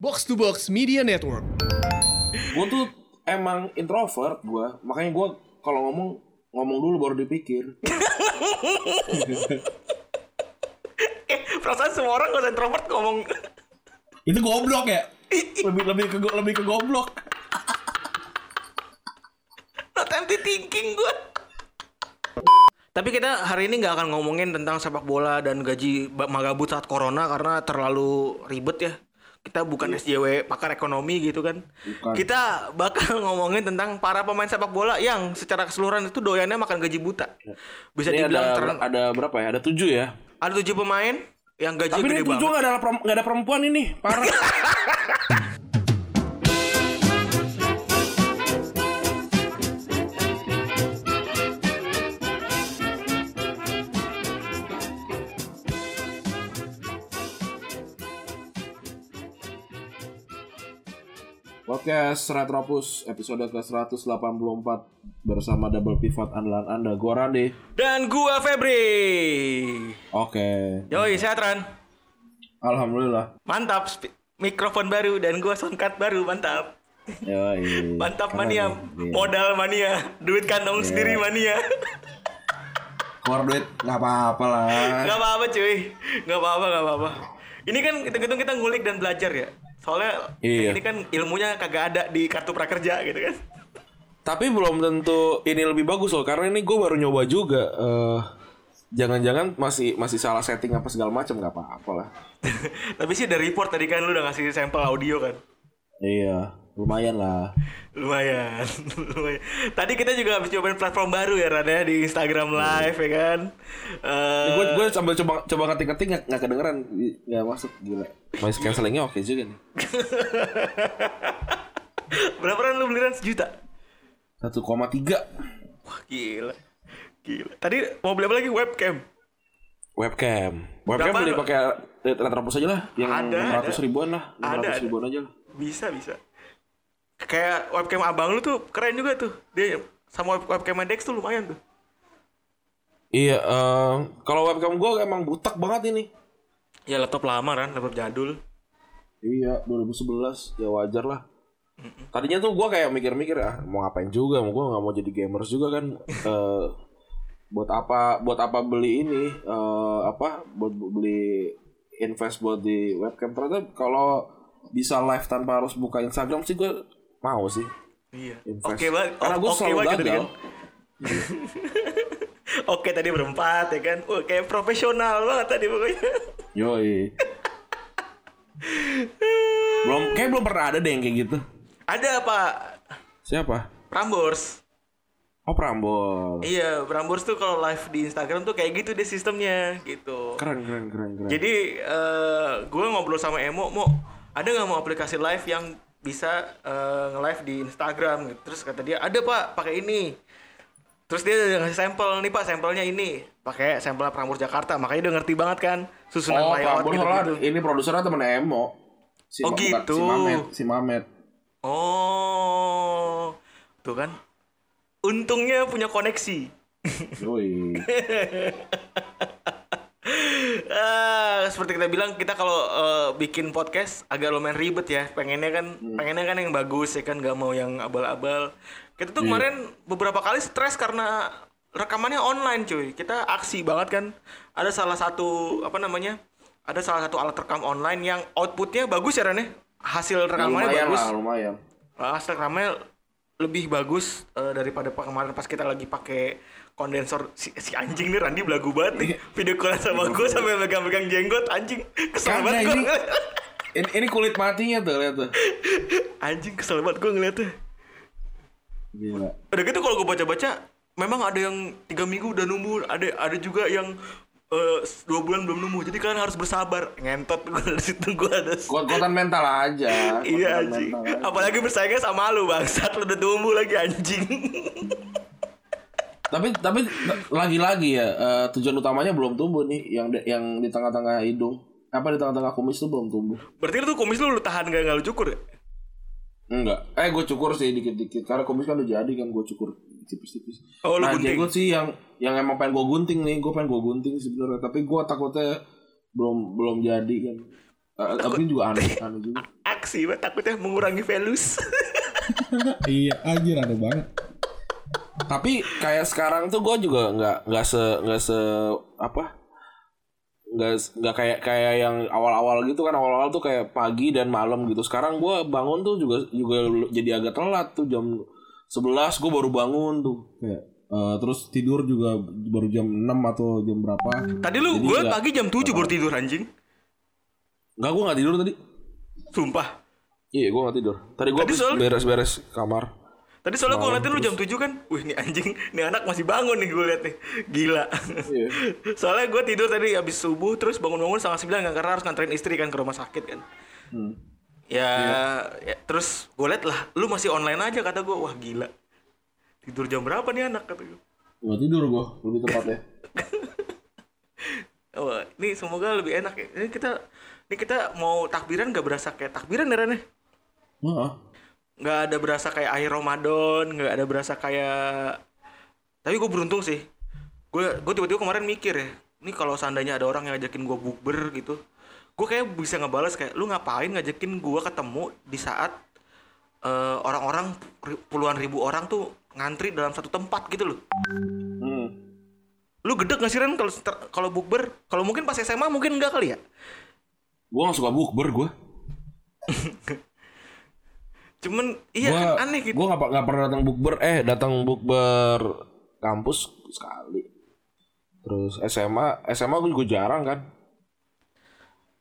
Box to Box Media Network. gue tuh emang introvert gue makanya gue kalau ngomong ngomong dulu baru dipikir Eh, perasaan semua orang gak introvert ngomong itu goblok ya lebih lebih ke lebih ke goblok not empty thinking gue. Tapi kita hari ini nggak akan ngomongin tentang sepak bola dan gaji magabut saat corona karena terlalu ribet ya. Kita bukan SJW pakar ekonomi gitu kan. Bukan. Kita bakal ngomongin tentang para pemain sepak bola yang secara keseluruhan itu doyannya makan gaji buta. Bisa ini dibilang ada ter- ada berapa ya ada tujuh ya ada tujuh pemain yang gaji tapi gede ini tujuh banget. ada nggak ada perempuan ini parah Podcast Retropus episode ke-184 bersama double pivot andalan Anda. Gua Randi. Dan gua Febri. Oke. Yoi, sehat Ran. Alhamdulillah. Mantap, mikrofon baru dan gua soundcard baru, mantap. Yoi. Mantap Keren mania, nih. modal mania, duit kantong sendiri mania. Keluar duit nggak apa-apa lah. Gak apa-apa cuy, gak apa-apa, gak apa-apa. Ini kan hitung-hitung kita ngulik dan belajar ya. Soalnya Iya. ini kan ilmunya kagak ada di kartu prakerja gitu kan. Tapi belum tentu ini lebih bagus loh karena ini gue baru nyoba juga. eh Jangan-jangan masih masih salah setting apa segala macam nggak apa-apa lah. Tapi sih ada report tadi kan lu udah ngasih sampel audio kan. Iya, lumayan lah. Lumayan, lumayan. Tadi kita juga habis cobain platform baru ya Ran ya di Instagram Live ya kan. Eh, Gue gue sambil coba coba ngetik-nketik nggak kedengeran nggak masuk gila. Noise cancellingnya oke juga nih. Berapa Ran lu beli Ran? Sejuta? 1,3 Wah gila. Gila. Tadi mau beli apa lagi? Webcam. webcam. Webcam Berapa? beli pakai Retropus aja lah, yang Ada, 100 ada. ribuan lah, 500 Ada, ada. ribuan aja lah. Bisa, bisa. Kayak webcam abang lu tuh keren juga tuh. Dia sama web webcam Dex tuh lumayan tuh. Iya, eh, kalau webcam gue emang butak banget ini. Ya laptop lama kan, laptop jadul. Iya, 2011 ya wajar lah. Tadinya tuh gue kayak mikir-mikir ah mau ngapain juga, mau gue nggak mau jadi gamers juga kan. Eh, buat apa, buat apa beli ini? eh, apa? Buat beli invest buat di webcam. Ternyata kalau bisa live tanpa harus buka Instagram sih gue mau sih. Iya. Oke banget. Karena gue Oke selalu banget gagal. kan. Oke tadi berempat ya kan. Wah, kayak profesional banget tadi pokoknya. Yoi. belum, kayak belum pernah ada deh yang kayak gitu. Ada Pak Siapa? Prambors. Oh Prambors. Iya, Prambors tuh kalau live di Instagram tuh kayak gitu deh sistemnya gitu. Keren, keren, keren, keren. Jadi eh gue ngobrol sama Emo, mau ada nggak mau aplikasi live yang bisa eh, nge-live di Instagram gitu. Terus kata dia ada pak, pakai ini. Terus dia udah ngasih sampel nih pak, sampelnya ini. Pakai sampel Prambors Jakarta, makanya udah ngerti banget kan susunan Oh, layout gitu, gitu. ini produsernya temen Emo. Si Oh, gitu. Si Mamet, si Mamet. Oh, tuh kan. Untungnya punya koneksi. Yoi. Ah, seperti kita bilang kita kalau eh, bikin podcast agak lumayan ribet ya. Pengennya kan pengennya kan yang bagus ya kan nggak mau yang abal-abal. Kita tuh kemarin beberapa kali stres karena rekamannya online cuy. Kita aksi banget kan. Ada salah satu apa namanya? Ada salah satu alat rekam online yang outputnya bagus ya Ren ya? Hasil rekamannya lumayan bagus. lah, lumayan. Ah, hasil rekamannya lebih bagus eh, daripada pa- kemarin pas kita lagi pakai kondensor si, si anjing nih Randi belagu banget nih video call sama gue sambil megang-megang jenggot anjing kesel banget gue ini, ini, ini kulit matinya tuh, lihat tuh. anjing kesel banget gue ngeliatnya Gila. udah gitu kalau gue baca-baca memang ada yang tiga minggu udah nunggu ada ada juga yang eh, dua bulan belum nemu jadi kalian harus bersabar ngentot gue dari situ gue ada Kuat-kuatan mental aja. iya anjing aja. apalagi bersaingnya sama lu bangsat lu udah tumbuh lagi anjing Tapi tapi lagi-lagi ya eh, tujuan utamanya belum tumbuh nih yang di- yang di tengah-tengah hidung. Apa di tengah-tengah kumis tuh belum tumbuh. berarti itu kumis lu lu tahan gak, gak lu cukur ya? Enggak. Eh gue cukur sih dikit-dikit karena kumis kan udah jadi kan gue cukur tipis-tipis. Oh, lu nah, gunting. jenggot sih yang yang emang pengen gue gunting nih, gue pengen gue gunting sebenarnya. Tapi gue takutnya belum belum jadi kan. Eh, tapi juga aneh aneh juga. Pak. takutnya mengurangi velus. iya anjir aneh banget Tapi kayak sekarang tuh gue juga nggak nggak se nggak se apa nggak nggak kayak kayak yang awal-awal gitu kan awal-awal tuh kayak pagi dan malam gitu. Sekarang gue bangun tuh juga juga jadi agak telat tuh jam 11 gue baru bangun tuh. kayak eh, terus tidur juga baru jam 6 atau jam berapa Tadi lu gue pagi jam 7 baru tidur anjing. Nggak gue nggak tidur tadi. Sumpah. Iya gue nggak tidur. Tadi gue soal- beres-beres kamar. Tadi soalnya gue ngeliatin lu jam 7 kan. Wih, nih anjing, nih anak masih bangun nih gue liat nih. Gila. Iya. soalnya gue tidur tadi habis subuh terus bangun-bangun setengah sembilan kan karena harus nganterin istri kan ke rumah sakit kan. Hmm. Ya, Iya. ya, terus gue liat lah, lu masih online aja kata gue. Wah gila. Tidur jam berapa nih anak kata gue. nggak tidur gue Lebih tepatnya. Oh, ini semoga lebih enak ya. Ini kita ini kita mau takbiran gak berasa kayak takbiran ya Ren, ya? Nggak ada berasa kayak akhir Ramadan, nggak ada berasa kayak. Tapi gue beruntung sih. Gue gue tiba-tiba kemarin mikir ya, ini kalau seandainya ada orang yang ngajakin gue bukber gitu, gue kayak bisa ngebales kayak lu ngapain ngajakin gue ketemu di saat eh, orang-orang ri- puluhan ribu orang tuh ngantri dalam satu tempat gitu loh. Hmm. Lu gedek gak sih Ren kalau kalau bukber? Kalau mungkin pas SMA mungkin enggak kali ya? Gue gak suka bukber gue. Cuman iya Gua- kan aneh gitu. Gue gak, nggak pernah datang bukber. Eh datang bukber kampus sekali. Terus SMA, SMA gue juga jarang kan.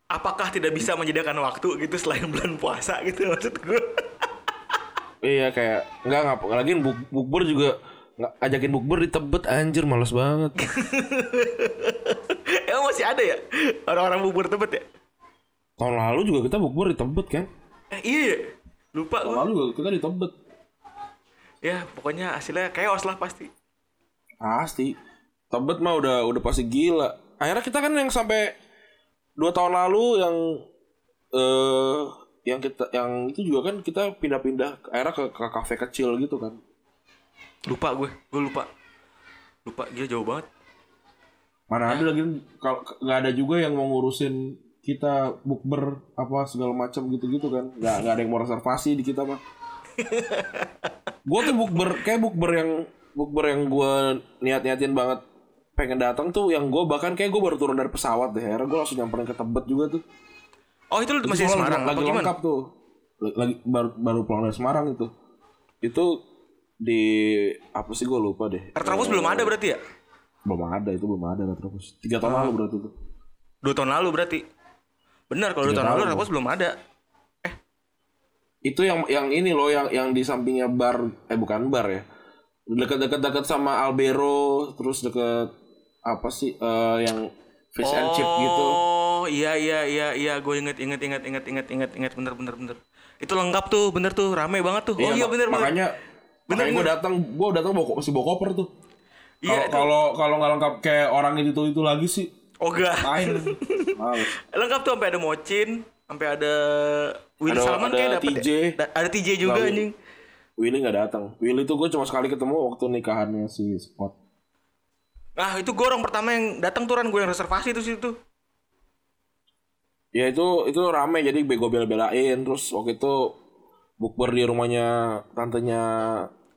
Apakah tidak bisa menyediakan waktu gitu selain bulan puasa gitu maksud gue? Iya kayak nggak ngap lagi buk, bukber juga nggak ajakin bukber di Tebet anjir males banget. Emang masih ada ya orang-orang bubur tebet ya? Tahun lalu juga kita bukber di Tebet kan. Eh, iya ya? Lupa gue. lalu kita di Tebet Ya pokoknya hasilnya chaos lah pasti. Pasti. Tebet mah udah udah pasti gila. Akhirnya kita kan yang sampai dua tahun lalu yang eh yang kita yang itu juga kan kita pindah-pindah akhirnya ke, ke kafe kecil gitu kan. Lupa gue, gue lupa. Lupa, dia jauh banget. mana ada lagi kalau nggak ada juga yang mau ngurusin kita bukber apa segala macam gitu-gitu kan. Nggak nggak ada yang mau reservasi di kita mah Gue tuh bukber kayak bukber yang bukber yang gue niat-niatin banget pengen datang tuh yang gue bahkan kayak gue baru turun dari pesawat deh. Akhirnya gue langsung nyamperin ke Tebet juga tuh. Oh itu lu masih di Semarang? lagi apa lengkap tuh. Lagi baru baru pulang dari Semarang itu. Itu di apa sih gue lupa deh. Retropus belum ada berarti ya? belum ada itu belum ada terus tiga tahun lalu berarti itu Dua tahun lalu berarti. Benar kalau tahun lalu. Retropus belum ada. itu yang yang ini loh yang yang di sampingnya bar eh bukan bar ya. Dekat-dekat dekat sama Albero terus deket apa sih eh, yang fish and chip gitu. Oh iya iya iya iya. Gue inget inget inget inget inget inget inget. Bener bener bener. Itu lengkap tuh bener tuh. Rame banget tuh. Oh iya bener makanya Bener, makanya gue datang gue datang bawa masih bawa koper tuh. Iya kalau kalau nggak lengkap kayak orang itu itu lagi sih Oh enggak. lain Males. Lengkap tuh sampai ada Mocin, sampai ada Willy Ada- Salman ada kayak dapet TJ. ya? Da- Ada TJ juga Lalu. anjing. Willy nggak datang Willy tuh gue cuma sekali ketemu waktu nikahannya si Scott Nah itu gue orang pertama yang datang tuh gue yang reservasi tuh situ. Ya itu itu rame jadi bego bela-belain terus waktu itu bukber di rumahnya tantenya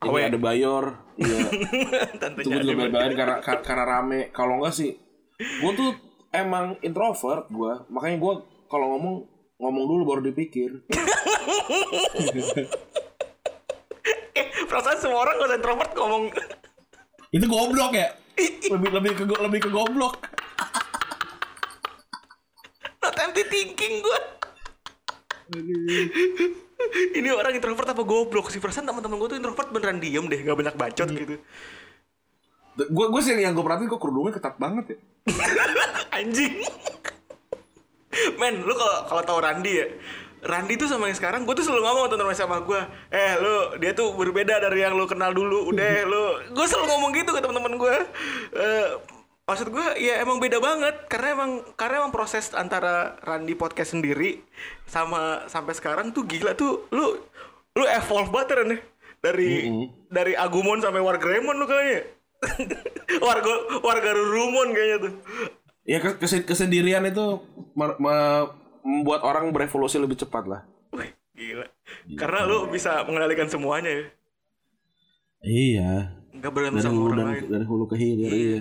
ini ada Bayor. Iya. itu Tantenya gue juga ada. bela-belain karena kar- karena rame. Kalau enggak sih gue tuh emang introvert gue. Makanya gue kalau ngomong ngomong dulu baru dipikir. Eh, perasaan semua orang gak introvert ngomong itu goblok ya lebih lebih ke lebih ke goblok not empty thinking gue. Ini orang introvert apa goblok sih? Perasaan teman-teman gue tuh introvert beneran diem deh, gak banyak bacot gitu. Gue gue sih yang gue perhatiin kok kerudungnya ketat banget ya. Anjing. Men, lu kalau kalau tahu Randi ya, Randi tuh sama yang sekarang, gue tuh selalu ngomong teman-teman sama gue, eh lu dia tuh berbeda dari yang lu kenal dulu, udah lu, gue selalu ngomong gitu ke teman-teman gue. Eh, maksud gue ya emang beda banget, karena emang karena emang proses antara Randi podcast sendiri sama sampai sekarang tuh gila tuh, lu lu evolve banget Ren, ya. dari dari Agumon sampai Wargremon lu kayaknya. warga warga Rurumon kayaknya tuh. Ya kes- kes- kesendirian itu me- me- membuat orang berevolusi lebih cepat lah. Wih, Karena lu bisa mengendalikan semuanya ya. Iya. Nggak berantem Dari sama hulu orang dan lain. dari hulu ke hilir iya.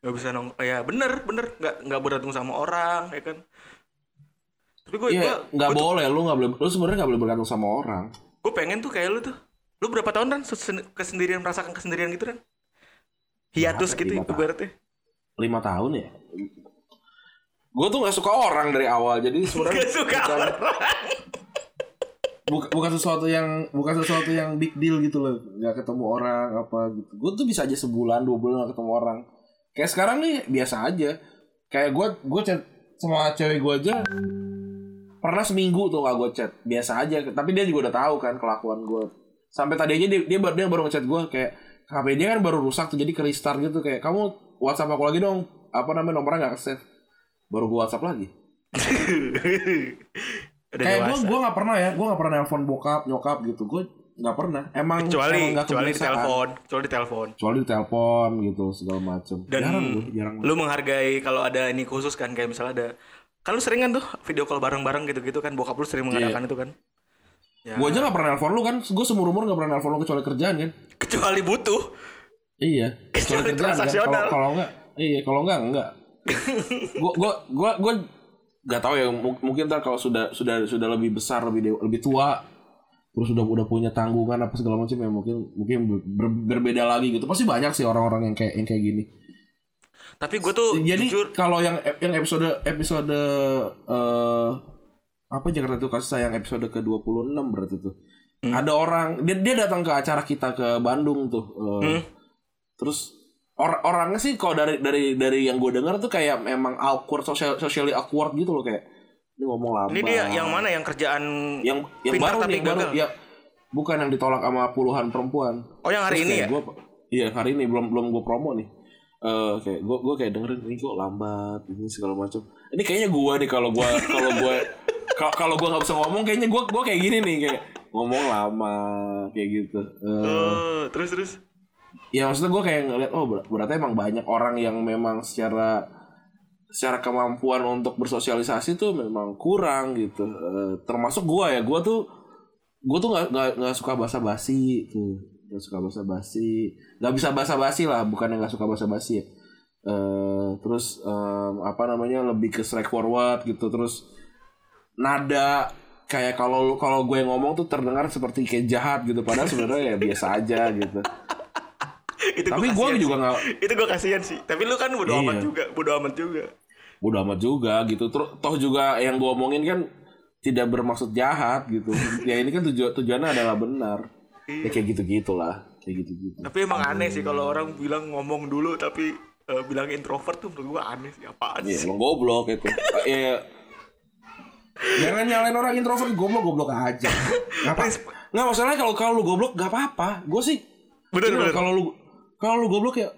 Nggak bisa nong. Ya bener bener nggak nggak berantem sama orang ya kan. Tapi gue Iya, nggak boleh lu nggak boleh lu sebenarnya nggak boleh bergantung sama orang. gue pengen tuh kayak lu tuh. Lu berapa tahun kan kesendirian merasakan kesendirian gitu kan? Hiatus gitu tahun. ibaratnya. lima tahun ya. Gue tuh nggak suka orang dari awal jadi sebenarnya Gak suka bukan, orang. bukan, bukan sesuatu yang bukan sesuatu yang big deal gitu loh nggak ketemu orang apa gitu gue tuh bisa aja sebulan dua bulan gak ketemu orang. Kayak sekarang nih biasa aja. Kayak gue gue chat sama cewek gue aja pernah seminggu tuh gak gue chat biasa aja. Tapi dia juga udah tahu kan kelakuan gue. Sampai tadi aja dia dia, dia baru ngechat gue kayak HP dia kan baru rusak tuh jadi ke restart gitu kayak kamu WhatsApp aku lagi dong. Apa namanya nomornya gak ke save baru gue WhatsApp lagi. Kayak gue dewasa. gue nggak pernah ya gue nggak pernah nelpon bokap nyokap gitu gue nggak pernah. Emang kecuali emang nggak kecuali di telepon, kecuali di telepon. kecuali di telepon gitu segala macem. Dan jarang gue jarang lu menghargai kalau ada ini khusus kan kayak misalnya ada kan lu sering kan tuh video call bareng-bareng gitu-gitu kan bokap lu sering mengadakan itu kan. Ya, gue aja gak pernah nelpon lu kan. Gue seumur umur gak pernah nelpon lu kecuali kerjaan kan. Kecuali butuh. iya Kecuali kecuali kerjaan kan. Transaksional. kalau kalau enggak iya kalau enggak enggak gue gue gue gue gak tahu ya mu- mungkin ntar kalau sudah sudah sudah lebih besar lebih dewa- lebih tua terus udah udah punya tanggungan apa segala macam ya mungkin mungkin ber- ber- berbeda lagi gitu. Pasti banyak sih orang-orang yang kayak yang kayak gini. Tapi gue tuh jadi jujur kalau yang yang episode episode eh apa Jakarta itu kasih sayang episode ke 26 berarti tuh. Hmm. Ada orang dia dia datang ke acara kita ke Bandung tuh. Hmm. Terus or- orangnya sih kalau dari dari dari yang gue dengar tuh kayak memang awkward social socially awkward gitu loh kayak ini ngomong lama. ini dia yang mana yang kerjaan yang yang pintar baru tapi nih yang baru ya bukan yang ditolak sama puluhan perempuan. Oh yang hari Terus ini ya? gua, iya hari ini belum belum gue promo nih. Eh kayak gue gue kayak dengerin ini kok lambat ini segala macam. Ini kayaknya gue nih kalau gue kalau gue kalau gue nggak bisa ngomong kayaknya gue gue kayak gini nih kayak ngomong lama kayak gitu. Eh, Oh, terus terus. ya maksudnya gue kayak ngeliat oh ber- berarti emang banyak orang yang memang secara secara kemampuan untuk bersosialisasi tuh memang kurang gitu. Eh, termasuk gue ya gue tuh gue tuh nggak nggak suka basa basi tuh nggak suka basa basi nggak bisa basa basi lah bukan yang nggak suka basa basi ya. Eh, terus em, apa namanya lebih ke straightforward gitu terus nada kayak kalau kalau gue ngomong tuh terdengar seperti kayak jahat gitu. Padahal sebenarnya ya biasa aja gitu. Itu tapi gue juga nggak itu gue kasihan sih. Tapi lu kan bodo Iya. amat juga, bodo amat juga. bodo amat juga gitu. Terus toh juga yang gue omongin kan tidak bermaksud jahat gitu. Ya ini kan tujuan tujuannya adalah benar. Ya kayak gitu gitulah kayak gitu gitu Tapi emang aneh sih kalau orang bilang ngomong dulu tapi eh, bilang introvert tuh menurut gue aneh sih. Apaan Iya, sih. emang goblok itu. ya, jangan nyalain orang introvert goblok goblok aja apa? Nggak masalahnya kalau kalau lu goblok gak apa-apa. Gue sih Bener, Iya, bener. Kalau lu kalau lu goblok ya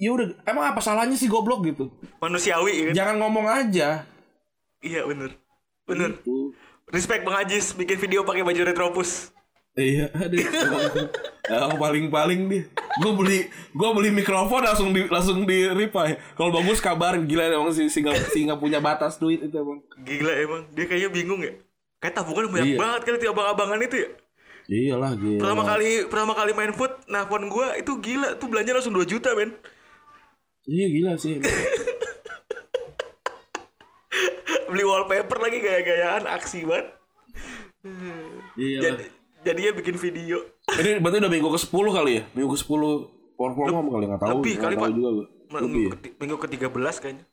ya udah emang apa salahnya sih goblok gitu? Manusiawi ya kan? Jangan ngomong aja. Iya bener. Bener. Tuh. Respect Bang Ajis bikin video pakai baju retropus. Iya, aduh. Yang paling-paling dia. Gue beli gue beli mikrofon langsung di langsung di reply. Kalau bagus kabarin gila emang si si nggak si nggak punya batas duit itu emang. Gila emang. Dia kayaknya bingung ya. Kayak tabungan banyak Iya. banget kali tuh abang-abangan itu ya. Iyalah gila. Pertama kali pertama kali main food nelfon gua itu gila tuh belanja langsung 2 juta men. Iya gila sih. Beli wallpaper lagi gaya-gayaan aksi banget. Iya. Jadi jadinya bikin video. Ini berarti udah minggu ke-10 kali ya? Minggu ke-10 work from home kali nggak tahu. Lebih kali, Pak. juga gue. Minggu, ke, minggu ke-13 kayaknya.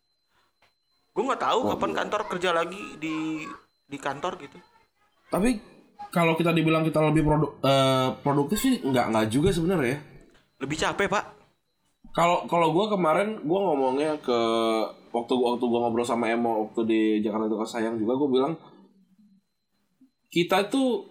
Gue nggak tahu kapan kantor kerja lagi di di kantor gitu. Tapi kalau kita dibilang kita lebih produ- eh, produktif sih nggak nggak juga sebenarnya ya. Lebih capek, Pak. Kalau kalau gue kemarin gue ngomongnya ke waktu waktu gue ngobrol sama Emo waktu di Jakarta itu sayang juga gue bilang kita itu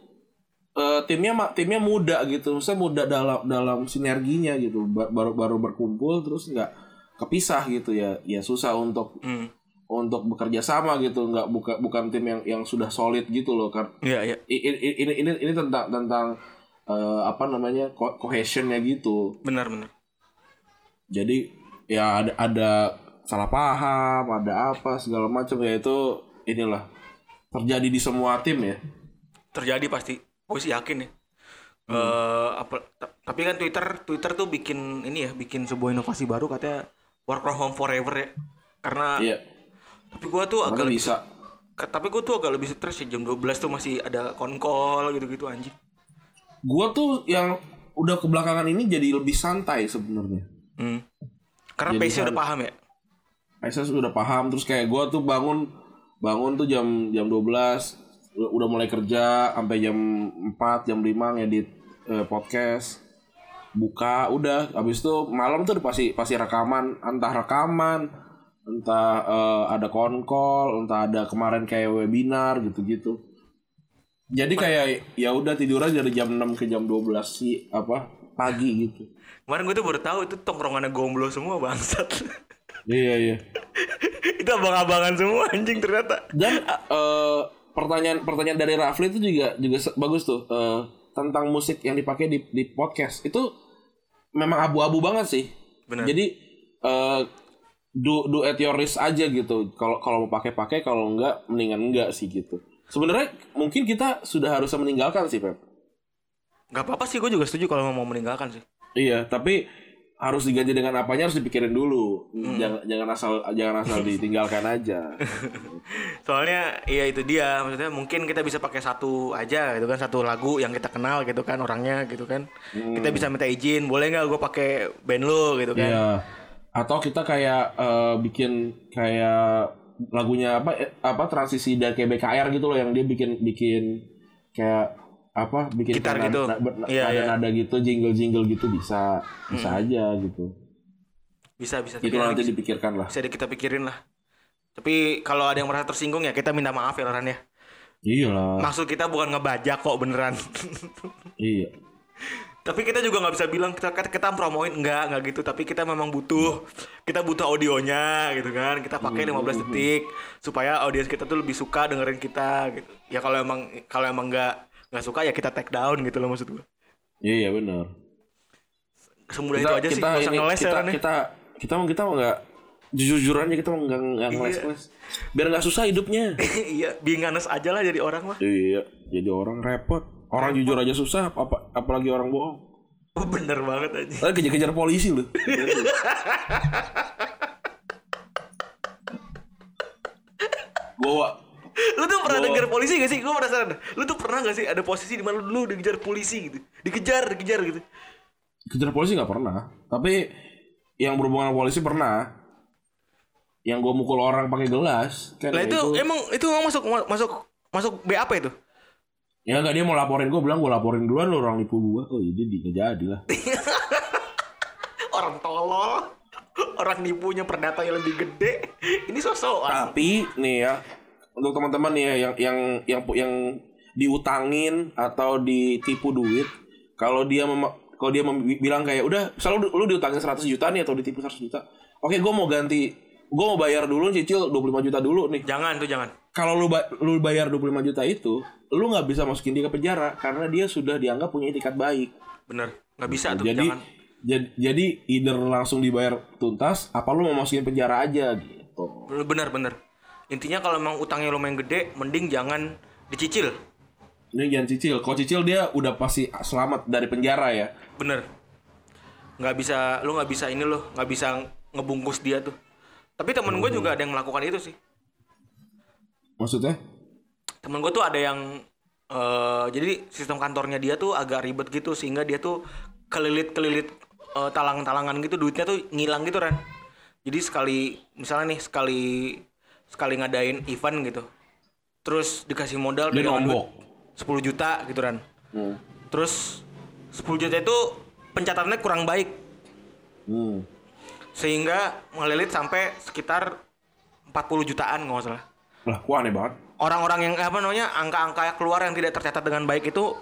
eh, timnya timnya muda gitu, saya muda dalam dalam sinerginya gitu, Ba- baru baru berkumpul terus nggak kepisah gitu ya, ya susah untuk Hmm. untuk bekerja sama gitu, nggak buka bukan tim yang yang sudah solid gitu loh kan. Iya, iya. I- i- ini ini ini tentang tentang eh, apa namanya co- cohesionnya gitu Benar, benar. jadi ya ada ada salah paham ada apa segala macam ya itu inilah terjadi di semua tim ya Terjadi pasti. Gue sih yakin ya Eh, apa ta- tapi kan Twitter Twitter tuh bikin ini ya bikin sebuah inovasi baru katanya work from home forever ya karena Iya. tapi gue tuh agak Mana lebih bisa. Ka- tapi gue tuh agak lebih stres ya jam 12 tuh masih ada konkol gitu-gitu anjing Gua tuh yang udah kebelakangan ini jadi lebih santai sebenarnya. hmm. karena Jadi pace udah paham ya Akses udah paham terus kayak gua tuh bangun bangun tuh jam jam 12 udah- mulai kerja sampai jam 4 jam 5 ngedit eh, podcast. Buka udah. Habis itu malam tuh pasti pasti rekaman. Entah rekaman entah eh, ada konkol entah ada kemarin kayak webinar gitu-gitu. Jadi kayak ya udah tidur aja dari jam 6 ke jam 12 sih apa pagi gitu. Kemarin gue tuh baru tahu itu tongkrongannya gomblo semua bangsat. Iya iya. Itu abang-abangan semua anjing ternyata. Dan eh, pertanyaan pertanyaan dari Rafli itu juga juga bagus tuh eh, tentang musik yang dipakai di di podcast itu memang abu-abu banget sih. Benar. Jadi eh, do do at your risk aja gitu. Kalau kalau mau pakai-pakai kalau enggak mendingan enggak sih gitu. Sebenarnya mungkin kita sudah harus meninggalkan sih Pep. nggak apa-apa sih gue juga setuju kalau mau meninggalkan sih Iya, tapi harus diganti dengan apanya harus dipikirin dulu. Hmm. Jangan jangan asal jangan asal ditinggalkan aja. soalnya iya itu dia maksudnya mungkin kita bisa pakai satu aja gitu kan satu lagu yang kita kenal gitu kan orangnya gitu kan kita bisa minta izin boleh nggak gue pakai band lo gitu kan Iya. Atau kita kayak eh, bikin kayak lagunya apa eh, apa transisi dari kayak BKR gitu loh yang dia bikin bikin kayak apa bikin Gitar gitu. nada, nada, Iya, iya. nada gitu jingle jingle gitu bisa bisa aja gitu. bisa bisa Itu nanti bisa, dipikirkan lah. bisa kita pikirin lah tapi kalau ada yang merasa tersinggung ya kita minta maaf ya Ran ya Iya lah. maksud kita bukan ngebajak kok beneran Iya. tapi kita juga nggak bisa bilang kita kita promoin enggak enggak gitu tapi kita memang butuh kita butuh audionya gitu kan kita pakai 15 detik supaya audiens kita tuh lebih suka dengerin kita gitu ya kalau emang kalau emang nggak nggak suka ya kita take down gitu loh maksud gua Iya iya benar. semudah itu aja sih nggak usah ini ngeles ya kita, ya. kita kita mau kita mau nggak jujur aja kita mau nggak nggak ngeles ngeles biar nggak susah hidupnya. iya being honest aja lah jadi orang mah iya. Jadi orang repot. Orang jujur aja susah, apa apalagi orang bohong. Oh, bener banget aja Kan kejar-kejar polisi lu. Gua lu tuh pernah denger polisi gak sih gue penasaran lu tuh pernah gak sih ada posisi di mana lu dikejar polisi gitu dikejar dikejar gitu kejar polisi nggak pernah. Tapi yang berhubungan sama polisi pernah. Yang gua mukul orang pakai gelas. Kan lah itu, emang itu emang masuk masuk masuk BAP itu Ya enggak dia mau laporin gua bilang gua laporin duluan lu orang nipu gua. Oh jadi di nggak jadi lah. orang tolol orang nipunya perdatanya lebih gede ini sosokan Tapi nih ya untuk teman-teman ya yang yang yang yang diutangin atau ditipu duit kalau dia mem- kalau dia bilang kayak udah selalu lu diutangin 100 juta nih atau ditipu 100 juta. Oke, gue mau ganti gue mau bayar dulu cicil 25 juta dulu nih. jangan tuh jangan Kalau lu ba- lu bayar 25 juta itu, lu nggak bisa masukin dia ke penjara karena dia sudah dianggap punya etikat baik. bener nggak bisa tuh jadi jangan jadi jadi either langsung dibayar tuntas apa lu mau masukin penjara aja gitu. bener bener intinya kalau emang utangnya lumayan gede mending jangan dicicil Ini jangan cicil. Kalau cicil dia udah pasti selamat dari penjara ya. bener nggak bisa lu nggak bisa ini loh nggak bisa ngebungkus dia tuh tapi temen gue juga ada yang melakukan itu sih Maksudnya? temen gue tuh ada yang eh jadi sistem kantornya dia tuh agak ribet gitu sehingga dia tuh kelilit kelilit talang-talangan gitu duitnya tuh ngilang gitu kan jadi sekali misalnya nih sekali sekali ngadain event gitu terus dikasih modal nombok. duit 10 juta gitu kan Hmm. terus 10 juta itu pencatatannya kurang baik Hmm. sehingga melilit sampai sekitar 40 jutaan nggak salah Lah, kok aneh banget. orang-orang yang apa namanya angka-angka yang keluar yang tidak tercatat dengan baik itu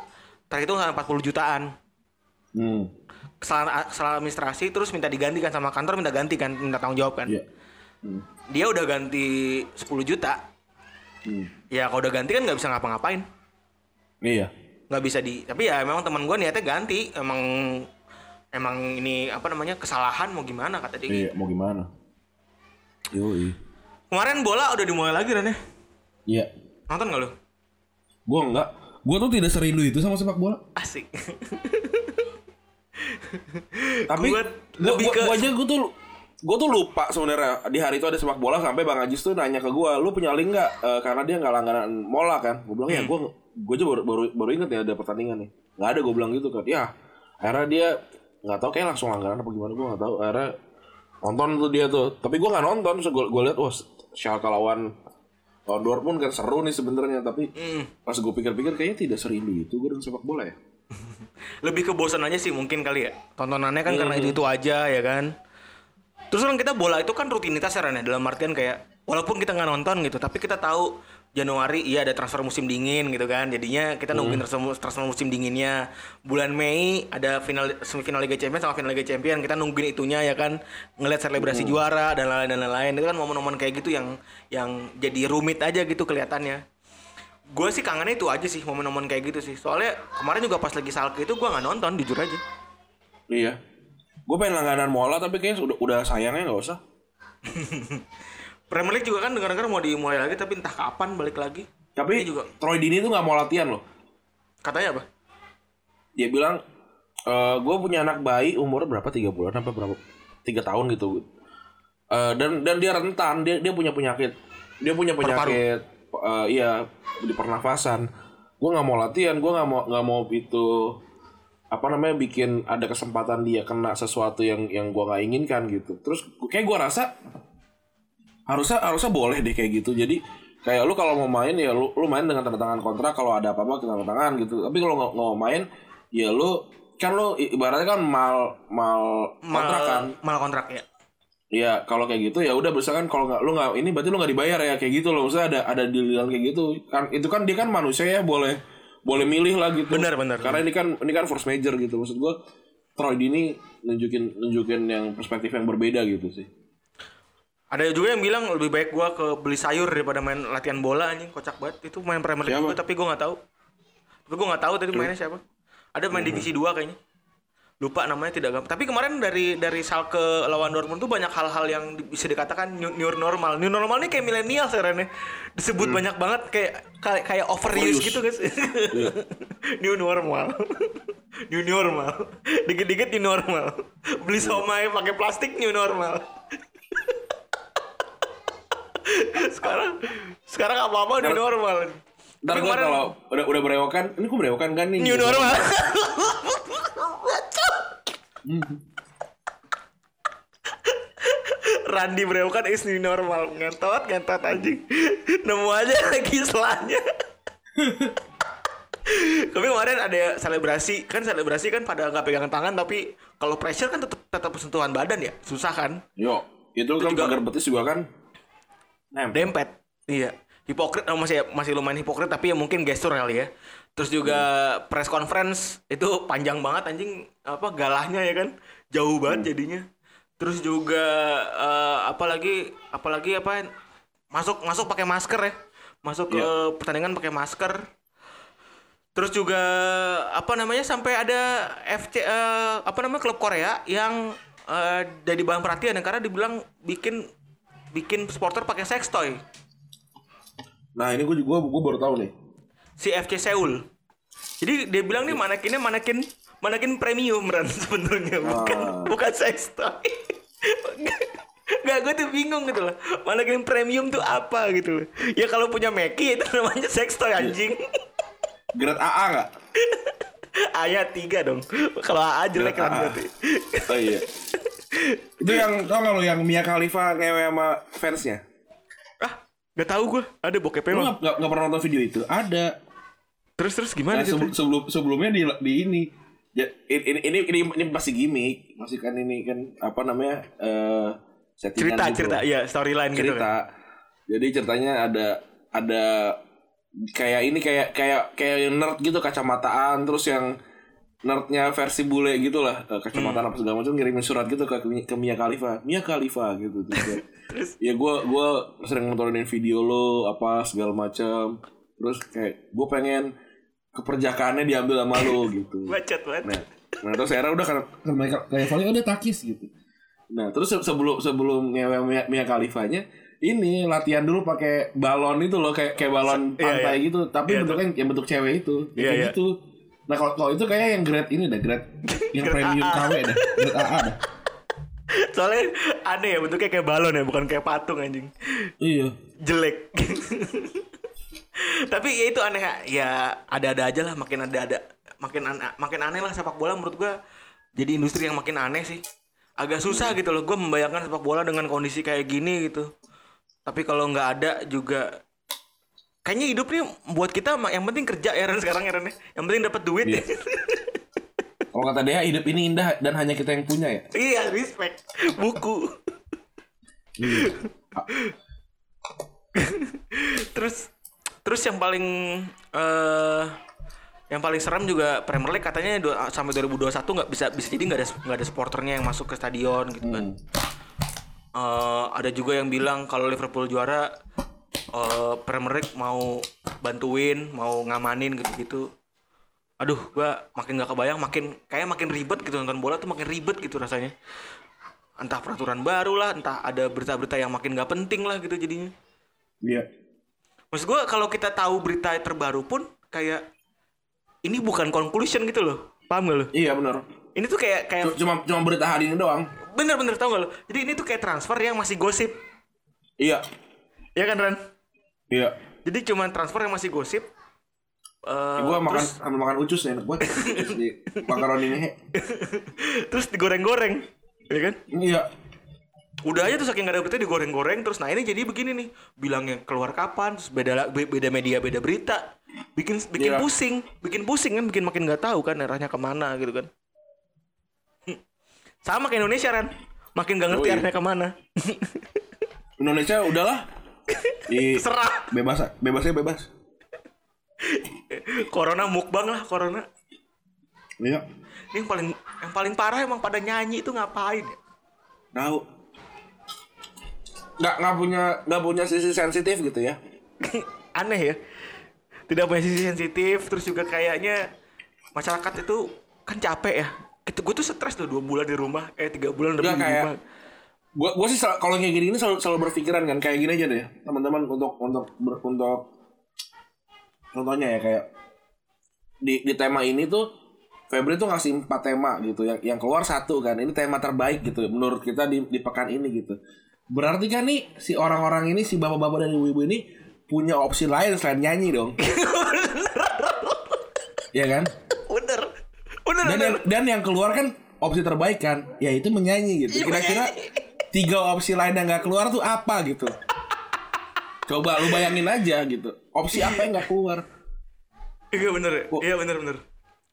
terhitung sampai 40 jutaan Hmm. kesalahan, kesalahan administrasi terus minta diganti kan sama kantor minta ganti kan minta tanggung jawab kan Iya. Dia udah ganti 10 juta Hmm. ya kalau udah ganti kan nggak bisa ngapa-ngapain Iya. nggak bisa di tapi ya memang teman gue niatnya ganti emang emang ini apa namanya kesalahan mau gimana kata dia Iya, mau gimana? Yoi. kemarin bola udah dimulai lagi kan ya Iya. nonton nggak lu Gua enggak. Gue tuh tidak serindu itu sama sepak bola. Asik. Tapi Gua gua, lebih gua, ke- gua aja gue tuh gue tuh lupa sebenarnya di hari itu ada sepak bola sampai bang Ajis tuh nanya ke gue lu punya link nggak Eh, karena dia nggak langganan mola kan gue bilang ya Hmm. gue gue aja baru, baru baru inget ya ada pertandingan nih nggak ada gue bilang gitu kan ya akhirnya dia nggak tahu kayak langsung langganan apa gimana gue nggak tahu akhirnya nonton tuh dia tuh tapi gue nggak nonton so gue gue lihat wah Schalke lawan lawan Dortmund kan seru nih sebenarnya tapi Hmm. pas gue pikir-pikir kayaknya tidak serindu itu gue dengan sepak bola ya Lebih ke bosan aja sih mungkin kali ya. Tontonannya kan karena Hmm. itu-itu aja ya kan. Terus kan kita bola itu kan rutinitas ya Ren ya. Dalam artian kayak walaupun kita nggak nonton gitu, tapi kita tahu Januari iya ada transfer musim dingin gitu kan. Jadinya kita Hmm. nungguin transfer, transfer musim dinginnya. Bulan Mei ada final semifinal Liga Champions sama final Liga Champions. Kita nungguin itunya ya kan. Ngeliat selebrasi Hmm. juara dan lain-lain dan lain-lain. Itu kan momen-momen kayak gitu yang yang jadi rumit aja gitu kelihatannya. Gue sih kangennya itu aja sih momen-momen kayak gitu sih. Soalnya kemarin juga pas lagi Salke itu gue nggak nonton jujur aja. Iya. Gue pengen langganan mola tapi kayaknya udah udah sayangnya nggak usah. Premier League juga kan dengar-dengar mau dimulai lagi tapi entah kapan balik lagi. Tapi Ini juga Troy Dini tuh nggak mau latihan loh. katanya apa? Dia bilang gue punya anak bayi umur berapa tiga bulan apa berapa tiga tahun gitu. Eh, dan dan dia rentan dia dia punya penyakit dia punya penyakit eh, iya di pernafasan. Gue nggak mau latihan gue nggak mau nggak mau itu apa namanya bikin ada kesempatan dia kena sesuatu yang yang gue nggak inginkan gitu. Terus kayak gue rasa harusnya harusnya boleh deh kayak gitu. Jadi kayak lu kalau mau main ya lu lu main dengan tanda tangan kontrak kalau ada apa-apa tanda tangan gitu. Tapi kalau nggak mau main ya lu kan lu ibaratnya kan mal mal kontrak kan? Mal kontrak ya. ya kalau kayak gitu ya udah misalkan kalau nggak lu nggak ini berarti lu nggak dibayar ya kayak gitu loh. Maksudnya ada ada dealan kayak gitu. Kan itu kan dia kan manusia ya boleh boleh milih lah gitu Benar, benar. karena ini kan ini kan force major gitu maksud gua Troy Dini nunjukin nunjukin yang perspektif yang berbeda gitu sih Ada juga yang bilang lebih baik gua ke beli sayur daripada main latihan bola anjing kocak banget. Itu main Premier League juga tapi gua nggak tahu. Tapi gua nggak tahu tadi mainnya siapa. Ada main divisi 2 kayaknya. Lupa namanya tidak gampang. Tapi kemarin dari dari Schalke lawan Dortmund tuh banyak hal-hal yang bisa dikatakan new, new normal. New normal ini kayak milenial sebenarnya. Disebut banyak banget kayak kayak, kayak overuse Overuse. gitu guys. new normal. new normal. Dikit-dikit new normal. Beli somai pakai plastik new normal. sekarang sekarang apa-apa udah normal. Ntar gue kalau udah udah berewokan, ini gue berewokan kan nih. New Gitu. normal. Randi berewokan is new normal ngentot ngentot anjing nemu aja lagi selanya tapi kemarin ada selebrasi kan selebrasi kan pada nggak pegangan tangan tapi kalau pressure kan tetap tetap sentuhan badan ya susah kan Yo, itu, kan juga- pagar betis juga kan. Nem. dempet iya hipokrit oh, masih masih lumayan hipokrit tapi ya mungkin gestur kali ya. Terus juga press conference itu panjang banget anjing apa galahnya ya kan? Jauh banget jadinya. Terus juga eh, apalagi apalagi apa masuk masuk pakai masker ya. Masuk ke pertandingan pakai masker. Terus juga apa namanya sampai ada FC eh, apa namanya klub Korea yang eh, jadi bahan perhatian ya, karena dibilang bikin bikin supporter pakai sex toy Nah ini gue gua, gua baru tahu nih. si FC Seoul. Jadi dia bilang nih manekinnya manekin manekin premium Ran sebenarnya bukan Ah. bukan sex toy. Gak gue tuh bingung gitu loh Manekin premium tuh apa gitu loh Ya kalau punya Meki itu namanya sex toy anjing Grade AA nggak? Ayat tiga dong Kalau AA jelek kan berarti Oh iya. itu yang tau gak lo yang Mia Khalifa ngewe sama fansnya? Gak tahu gue Ada bokepnya emang nggak nggak- nggak pernah nonton video itu? Ada. Terus terus Nah, gimana sebelum, gitu sebelum sebelumnya di di ini. Ya, ini ini ini ini masih gimmick, masih kan ini kan apa namanya? eh settingan Cerita gitu cerita. Iya storyline gitu kan cerita. Jadi ceritanya ada ada kayak ini kayak kayak kayak nerd gitu kacamataan terus yang nerdnya versi bule gitu lah eh, kacamataan apa segala macam ngirimin surat gitu ke ke Mia Khalifa. Mia Khalifa gitu. Terus, kayak, ya gue gue sering nontonin video lo apa segala macam. Terus kayak gue pengen keperjakaannya diambil sama lo gitu. Bacot banget. Nah, nah terus era udah kan kayak kayak Vali udah takis gitu. Nah terus se- sebelum sebelum ngewe Mia, Mia Khalifanya ini latihan dulu pakai balon itu loh kayak kayak balon Iya, pantai iya. gitu. Tapi Iya, bentuknya yang bentuk cewek itu. Iya, kayak iya. gitu nah kalau kalau itu kayak yang grade ini dah grade yang premium KW dah grade AA dah Soalnya aneh ya bentuknya kayak balon ya, bukan kayak patung anjing. iya Jelek. Tapi ya itu aneh ya ada-ada aja lah makin ada-ada makin aneh, makin aneh lah sepak bola menurut gua jadi industri yang makin aneh sih. Agak susah gitu loh gua membayangkan sepak bola dengan kondisi kayak gini gitu. Tapi kalau nggak ada juga kayaknya hidup nih buat kita yang penting kerja ya Ren sekarang ya Ren ya. Yang penting dapat duit ya. kalau kata dia hidup ini indah dan hanya kita yang punya ya iya, respect. Buku. terus terus yang paling eh yang paling serem juga Premier League katanya dua- sampai 2021 nggak bisa bisa jadi nggak ada nggak ada supporternya yang masuk ke stadion gitu kan. Eh, ada juga yang bilang kalau Liverpool juara eh, Premier League mau bantuin, mau ngamanin gitu-gitu. Aduh, gua makin nggak kebayang, makin kayak makin ribet gitu nonton bola tuh makin ribet gitu rasanya. Entah peraturan baru lah, entah ada berita-berita yang makin nggak penting lah gitu jadinya. iya Maksud gua kalau kita tahu berita terbaru pun kayak ini bukan conclusion gitu loh. Paham gak lo? iya benar Ini tuh kayak kayak cuma cuma berita hari ini doang bener-bener tau gak lo? Jadi ini tuh kayak transfer yang masih gosip. iya Ya kan Ran? Iya Jadi cuma transfer yang masih gosip. Eh, gua makan terus, sambil makan ucus ya enak banget di makaroni ini terus digoreng-goreng. Ya kan? iya Udah aja tuh saking gak ada berita digoreng-goreng terus nah ini jadi begini nih. Bilangnya keluar kapan, terus beda beda media, beda berita. Bikin bikin Iya. pusing, bikin pusing kan bikin makin nggak tahu kan arahnya ke mana gitu kan. Sama kayak Indonesia kan. Makin gak ngerti Oh, iya. arahnya ke mana. Indonesia udahlah di Serah. bebas bebasnya bebas Corona mukbang lah corona. iya Ini yang paling yang paling parah emang pada nyanyi itu ngapain ya? tahu nggak nggak punya nggak punya sisi sensitif gitu ya Aneh ya. Tidak punya sisi sensitif terus juga kayaknya masyarakat itu kan capek ya. Gitu, gue tuh stres tuh dua bulan di rumah, eh tiga bulan lebih di rumah. Gua gua sih kalau kayak gini ini selalu, selalu berpikiran kan kayak gini aja deh teman-teman untuk untuk ber- untuk contohnya ya kayak di di tema ini tuh Febri tuh ngasih empat tema gitu yang yang keluar satu kan ini tema terbaik gitu menurut kita di di pekan ini gitu. Berarti kan nih si orang-orang ini si bapak-bapak dan ibu-ibu ini punya opsi lain selain nyanyi dong. Ya kan? Bener. Bener, dan bener. yang, dan yang keluar kan opsi terbaik kan yaitu menyanyi gitu. Kira-kira tiga opsi lain yang nggak keluar tuh apa gitu coba lu bayangin aja gitu opsi apa yang nggak keluar Iya bener ya. Iya bener bener.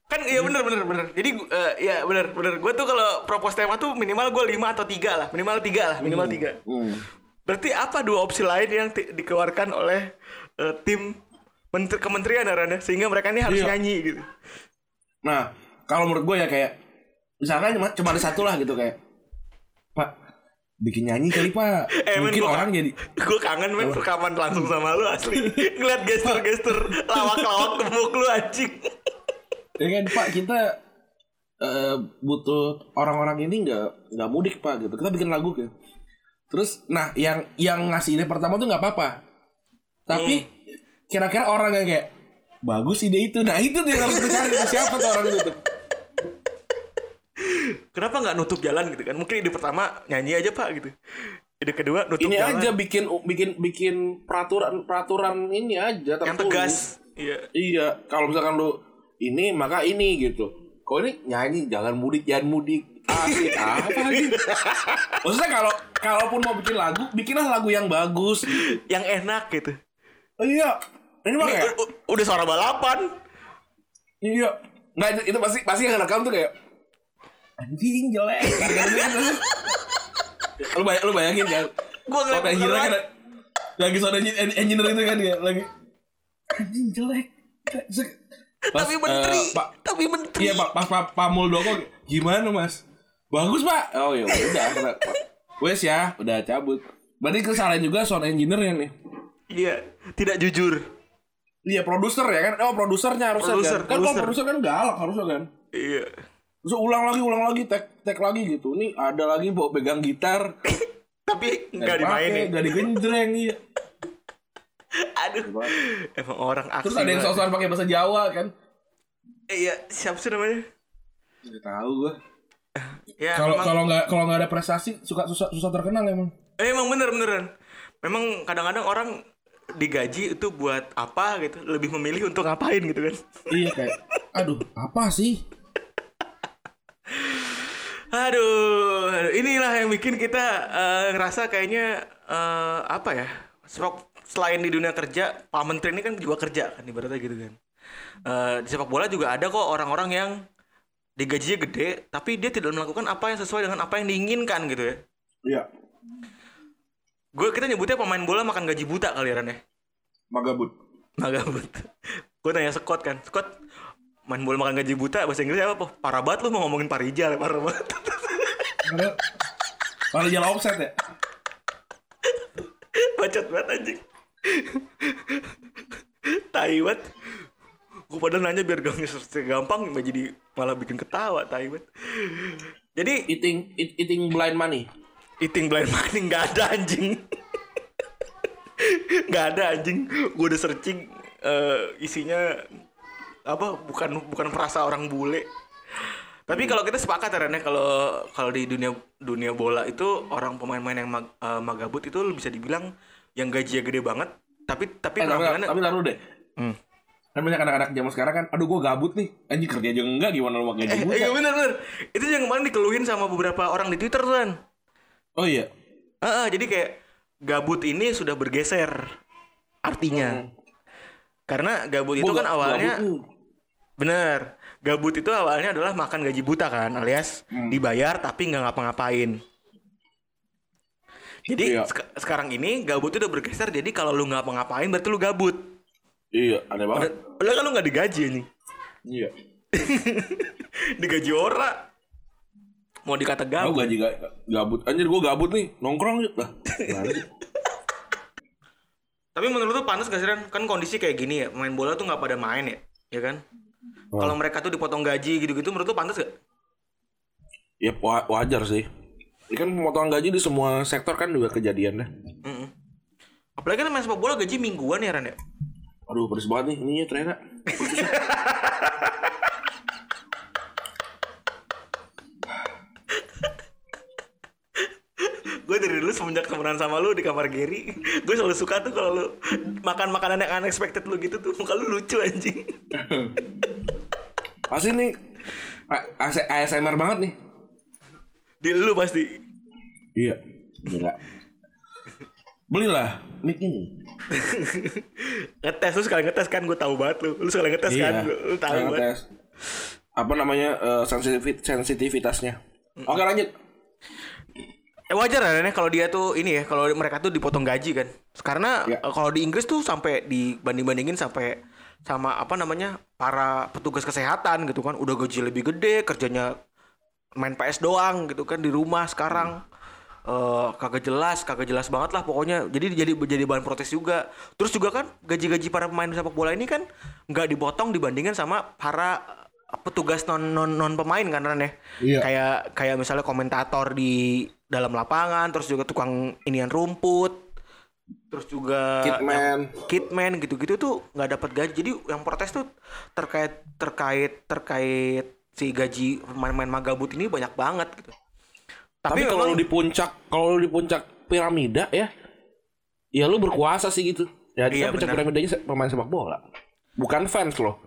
Kan iya bener bener bener. Jadi eh, iya bener bener. Gue tuh kalau propose tema tuh minimal gue lima atau tiga lah. Minimal tiga lah. Minimal tiga. Hmm. Berarti apa dua opsi lain yang dikeluarkan oleh eh, tim menteri kementerian ya Ran, ya? sehingga mereka ini harus Iya. nyanyi gitu. nah kalau menurut gue ya kayak misalkan cuma cuma ada satu lah gitu kayak bikin nyanyi kali pak. Eh, men, mungkin gua- orang jadi Gue kangen men rekaman langsung sama lu asli. Ngeliat gestur-gestur lawak-lawak gemuk lu anjing. ya kan pak kita eh, butuh orang-orang ini nggak nggak mudik pak gitu. Kita bikin lagu gitu. Terus nah yang yang ngasih ide pertama tuh nggak apa-apa. Tapi kira-kira orang yang kayak bagus ide itu. Nah itu dia harus dicari siapa tuh orang itu? tuh Kenapa nggak nutup jalan gitu kan? Mungkin ide pertama nyanyi aja pak gitu. Ide kedua nutup ini jalan. aja bikin bikin bikin peraturan peraturan ini aja yang tertulis. tegas. Iya. iya kalau misalkan lu ini maka ini gitu kalau ini nyanyi jangan mudik jangan mudik asik apa lagi maksudnya kalau kalaupun mau bikin lagu bikinlah lagu yang bagus Yang enak gitu. oh, iya ini mah kayak udah suara balapan. iya nggak itu, itu pasti pasti yang rekam tuh kayak anjing jelek lu, bay lu bayangin kan Gua ngeliat engineer beneran. kan lagi sound engineer, engineer itu kan dia lagi anjing jelek Pas, tapi menteri, eh, Pak tapi menteri. Iya pak, pas Pak pa Muldoko gimana mas? Bagus pak. Oh ya udah, wes ya, udah cabut. Berarti kesalahan juga sound engineer-nya nih. Iya, tidak jujur. Iya produser ya kan? Oh produsernya harusnya Produser, kan? Kan kalau produser. produser kan galak harusnya kan? Iya. Terus ulang lagi, ulang lagi, tek tek lagi gitu. Nih ada lagi bawa pegang gitar. tapi nggak dimainin. nggak digenjreng iya. Aduh. Emang orang aksi. Terus ada yang sosokan pakai bahasa Jawa kan? Iya, siapa sih namanya? Nggak tahu gua. Ya, Kalau kalau nggak kalau nggak ada prestasi suka susah susah terkenal emang. Eh, emang bener beneran. Memang kadang-kadang orang digaji itu buat apa gitu, lebih memilih untuk ngapain gitu kan. Iya kayak, aduh apa sih? Aduh, inilah yang bikin kita eh, ngerasa kayaknya eh, apa ya? Sepak, selain di dunia kerja, Pak Menteri ini kan juga kerja kan ibaratnya gitu kan. Eh, di sepak bola juga ada kok orang-orang yang digajinya gede, tapi dia tidak melakukan apa yang sesuai dengan apa yang diinginkan gitu ya. Iya. Gue kita nyebutnya pemain bola makan gaji buta kali ya Ran ya. Magabut. Magabut. Gue tanya Scott kan, Scott main bola makan gaji buta bahasa Inggrisnya apa? Parah banget lu mau ngomongin Parijal, parah banget. Jalan offset ya. Bacot banget anjing. tai banget. Gue padahal nanya biar gampang malah jadi malah bikin ketawa tai banget. Jadi Eating eat- eating blind money. eating blind money nggak ada anjing. nggak ada anjing. Gue udah searching eh, isinya apa bukan bukan perasa orang bule. Tapi kalau kita sepakat ya Ren, ya, kalau kalau di dunia dunia bola itu orang pemain-pemain yang mag- eh, magabut itu bisa dibilang yang gajinya gede banget, tapi tapi Eh, tapi, penampilannya tapi taruh deh. Hmm. Kan banyak anak-anak zaman sekarang kan, aduh gua gabut nih. Anjing kerja aja enggak gimana lu pakai eh, gaji iya bener bener. Itu yang kemarin dikeluhin sama beberapa orang di Twitter tuh kan. Oh iya. Ah, ah, jadi kayak gabut ini sudah bergeser artinya. Karena gabut itu Gua kan awalnya gabut. Bener. Gabut itu awalnya adalah makan gaji buta kan, alias Hmm. dibayar tapi nggak ngapa-ngapain. Jadi Iya. sek- sekarang ini gabut itu udah bergeser. Jadi kalau lu nggak ngapa-ngapain berarti lu gabut. Iya, aneh banget. Udah kan lu nggak digaji nih. Iya. digaji ora. Mau dikata gabut. gaji ga- gabut. Anjir gua gabut nih, nongkrong yuk lah. Tapi menurut lu pantas gak sih Ren? Kan kondisi kayak gini ya, main bola tuh nggak pada main ya, ya kan? Kalau mereka tuh dipotong gaji gitu-gitu, menurut lu pantas gak? Ya wa- wajar sih. Ini kan pemotongan gaji di semua sektor kan juga kejadian deh. Mm-mm. Apalagi kan main sepak bola gaji mingguan ya Ren ya? Aduh pedes banget nih ininya ternyata. Gue dari dulu semenjak temenan sama lu di kamar Gary, gue selalu suka tuh kalau lu makan makanan yang unexpected lu gitu tuh, muka lu lucu anjing. Pasti nih ASMR banget nih. Di lu pasti. Iya. Gila. Belilah mic ini. Ngetes lu sekali ngetes kan gue tahu banget lu. Lu sekali ngetes kan, lu, lu tahu banget. Apa namanya sensitivit sensitivitasnya. Oke lanjut. Eh wajar ya Ren, ya, kalau dia tuh ini ya, kalau mereka tuh dipotong gaji kan. Karena Ya. eh, kalau di Inggris tuh sampai dibanding-bandingin sampai sama apa namanya para petugas kesehatan gitu kan, udah gaji lebih gede, kerjanya main PS doang gitu kan di rumah sekarang. Eh kagak jelas, kagak jelas banget lah pokoknya. Jadi jadi jadi bahan protes juga. Terus juga kan gaji-gaji para pemain sepak bola ini kan nggak dipotong dibandingkan sama para petugas non non non pemain kan Ren ya. Iya. Kayak kayak misalnya komentator di dalam lapangan, terus juga tukang inian rumput, terus juga Kitman. kitman gitu-gitu tuh nggak dapat gaji. Jadi yang protes tuh terkait terkait terkait si gaji pemain-pemain magabut ini banyak banget gitu. Tapi, Tapi, kalau memang- di puncak, kalau di puncak piramida ya, ya lu berkuasa sih gitu. Ya Iya, puncak piramidanya pemain sepak bola. Bukan fans loh.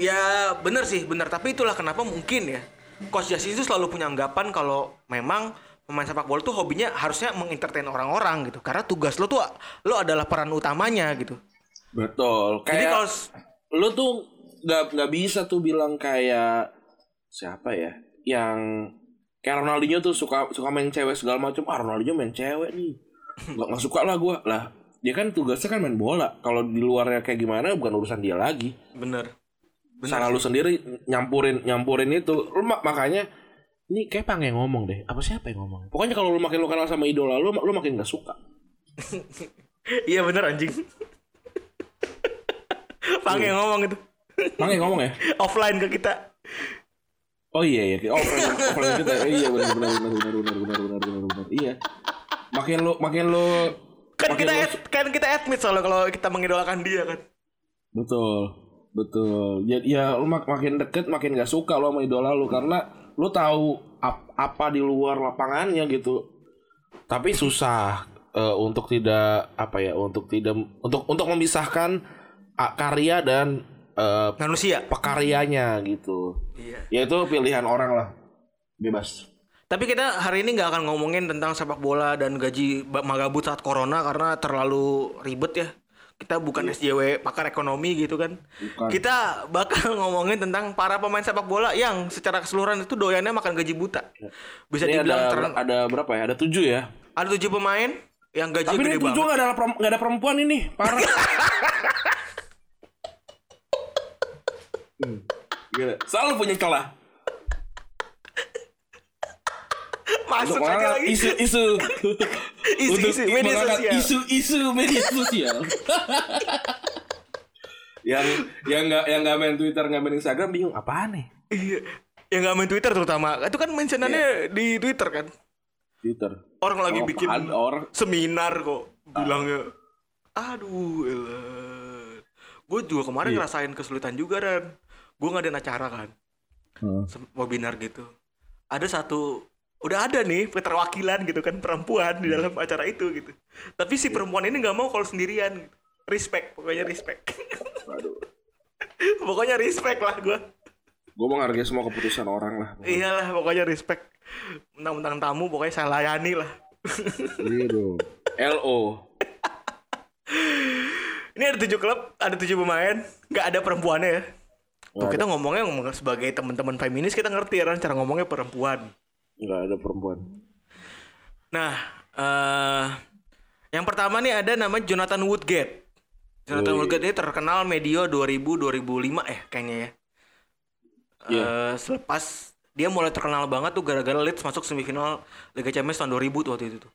Ya bener sih bener tapi itulah kenapa mungkin ya Coach Justin itu selalu punya anggapan kalau memang pemain sepak bola tuh hobinya harusnya mengentertain orang-orang gitu. Karena tugas lo tuh lo adalah peran utamanya gitu. Betul. Jadi Kayak kalau s- lu tuh nggak nggak bisa tuh bilang kayak siapa ya? Yang kayak Ronaldinho tuh suka suka main cewek segala macam. Ah Ronaldinho main cewek nih. Nggak nggak suka lah gua. Lah dia kan tugasnya kan main bola. Kalau di luarnya kayak gimana bukan urusan dia lagi. Bener. Salah lu sendiri nyampurin nyampurin itu. Lu mak- makanya ini kayak pang yang ngomong deh apa siapa yang ngomong pokoknya kalau lu makin lu kenal sama idola lu lu makin gak suka iya bener anjing. Pang yang ngomong itu pang yang ngomong ya offline ke kita. oh iya iya oh offline offline kita iya benar benar benar benar benar benar benar benar benar iya makin lu makin lu Kan makin kita lu- ad- kan kita admit soalnya kalau kita mengidolakan dia kan. betul betul ya, ya lu mak- makin deket makin gak suka lu sama idola lu karena lu tahu ap- apa di luar lapangannya gitu tapi susah eh, untuk tidak apa ya untuk tidak untuk untuk memisahkan ah, karya dan eh, Manusia. pekaryanya gitu Iya. ya itu pilihan orang lah bebas Tapi kita hari ini nggak akan ngomongin tentang sepak bola dan gaji magabut saat corona karena terlalu ribet ya. Kita bukan SJW pakar ekonomi gitu kan. Bukan. Kita bakal ngomongin tentang para pemain sepak bola yang secara keseluruhan itu doyannya makan gaji buta. Bisa ini dibilang ada ter- ada berapa ya ada tujuh ya ada tujuh pemain yang gajinya tapi gede ini tujuh banget. nggak ada ada perempuan ini parah Hmm, gila. selalu punya celah Masuk Untuk aja lagi. isu-isu Untuk Isu-isu media sosial. isu-isu media sosial. Yang yang nggak yang nggak main Twitter nggak main Instagram bingung apaan nih? Iya. Yang nggak main Twitter terutama. Itu kan mentionannya di Twitter kan. Twitter. Orang lagi Oh, bikin orang seminar kok bilangnya aduh gue juga kemarin ngerasain kesulitan juga Ran. Gue ngadain acara kan? Sem- webinar gitu. Ada satu udah ada nih keterwakilan gitu kan perempuan di dalam acara itu gitu. Tapi si perempuan ini nggak mau kalau sendirian gitu. respect pokoknya respect. Aduh. pokoknya respect lah gue gue menghargai semua keputusan orang lah iyalah pokoknya respect. Mentang-mentang tamu pokoknya saya layani lah. Gitu LO Ini ada tujuh klub, ada tujuh pemain, nggak ada perempuannya ya. Tuh, kita ngomongnya ngomong sebagai teman-teman feminis kita ngerti ya cara ngomongnya perempuan. Nggak ada perempuan Nah, eh yang pertama nih ada nama Jonathan Woodgate. Jonathan Wih. Woodgate ini terkenal medio 2000 2005 eh kayaknya ya. Iya. Eh, selepas dia mulai terkenal banget tuh gara-gara Leeds masuk semifinal Liga Champions tahun 2000 tuh waktu itu tuh.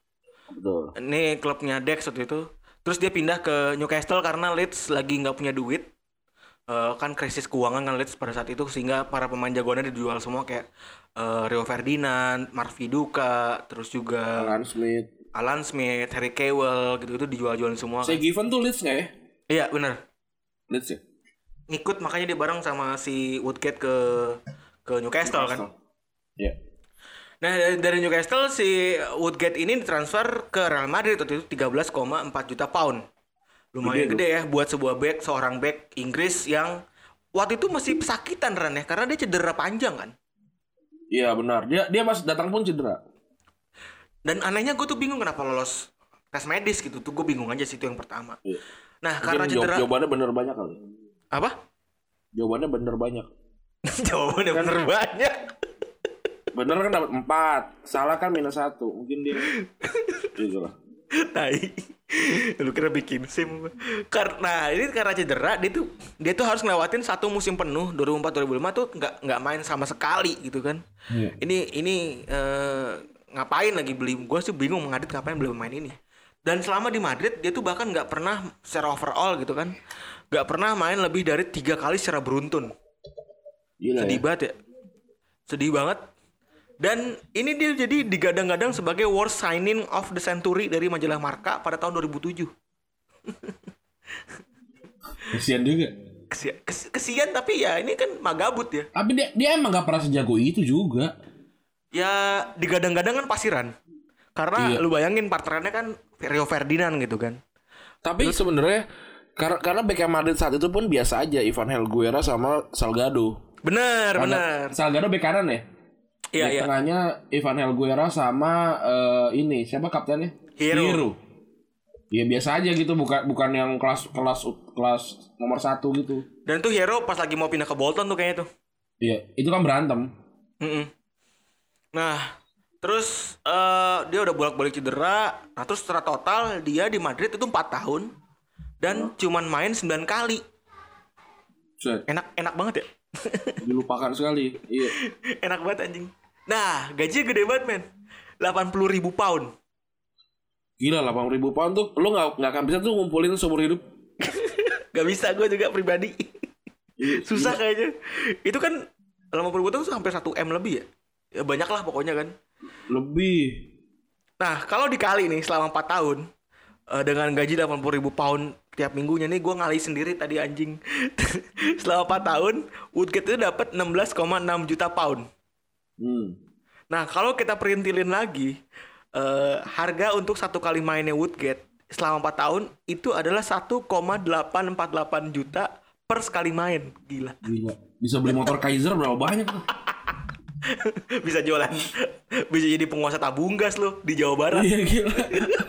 betul Ini klubnya Dex waktu itu. Terus dia pindah ke Newcastle karena Leeds lagi nggak punya duit. Eh, kan krisis keuangan kan Leeds pada saat itu sehingga para pemain jagoannya dijual semua kayak eh, Rio Ferdinand, Mark Viduka, terus juga Alan Smith Alan Smith, Harry Kewell gitu itu dijual-jualin semua. saya given tuh Leeds nggak ya Iya bener Leeds ya Ngikut makanya dia bareng sama si Woodgate ke ke Newcastle kan. Iya Nah dari, dari Newcastle si Woodgate ini ditransfer ke Real Madrid waktu itu 13,4 juta pound. Lumayan Gede gede, ya buat sebuah back seorang back Inggris yang waktu itu masih pesakitan Ran ya karena dia cedera panjang kan. Iya benar dia dia pas datang pun cedera Dan anehnya gue tuh bingung kenapa lolos tes medis gitu tuh gue bingung aja sih itu yang pertama. Iya. Nah karena Mungkin jawab- cedera jawabannya bener banyak kali apa? jawabannya bener banyak Jawabannya bener banyak. bener kan dapat empat salah kan minus satu mungkin dia gitu lah Tai. Lu kira bikin sim. Karena ini karena cedera dia tuh dia tuh harus ngelewatin satu musim penuh 2004 2005 tuh nggak nggak main sama sekali gitu kan. Ini ini eh, ngapain lagi beli gue sih bingung Madrid ngapain beli pemain ini. Dan selama di Madrid dia tuh bahkan nggak pernah secara overall gitu kan. nggak pernah main lebih dari tiga kali secara beruntun. gila Sedih ya banget ya. Sedih banget. Dan ini dia jadi digadang-gadang sebagai worst signing of the century dari majalah Marka pada tahun 2007. kesian juga Kesian, kes- kesian tapi ya ini kan magabut ya. tapi dia dia emang gak pernah sejago itu juga Ya digadang-gadang kan pasiran. Karena Iya. lu bayangin partnernya kan Rio Ferdinand gitu kan. tapi sebenarnya karena karena Beckham Madrid saat itu pun biasa aja Ivan Helguera sama Salgado Bener, bener. Salgado bek kanan ya Iya, Bek iya. tengahnya Ivan Helguera sama eh, ini siapa kaptennya Hero. Ya biasa aja gitu bukan bukan yang kelas kelas kelas nomor satu gitu. Dan tuh Hero pas lagi mau pindah ke Bolton tuh kayaknya tuh. Iya itu kan berantem. Mm-mm. Nah, terus eh, dia udah bolak-balik cedera. Nah, terus secara total dia di Madrid itu 4 tahun dan cuman main 9 kali. Set, Enak enak banget ya. Dilupakan sekali. Iya. enak banget anjing. Nah, gajinya gede banget, men. 80 ribu pound. Gila 80 ribu pound tuh lo nggak nggak akan bisa tuh ngumpulin seumur hidup. Gak bisa gue juga pribadi. Iya, Susah kayaknya. Itu kan 80 ribu tuh hampir 1 M lebih ya. Ya banyak lah pokoknya kan. Lebih. Nah, kalau dikali nih selama 4 tahun eh, dengan gaji 80 ribu pound tiap minggunya nih gue ngali sendiri tadi anjing. selama 4 tahun Woodgate itu dapat 16,6 juta pound. Hmm. Nah, kalau kita perintilin lagi eh, harga untuk satu kali mainnya Woodgate selama 4 tahun itu adalah 1,848 juta per sekali main. Gila. Gila. Bisa beli motor Kaiser berapa banyak tuh? bisa jualan bisa jadi penguasa tabung gas lo di Jawa Barat. Iya gila.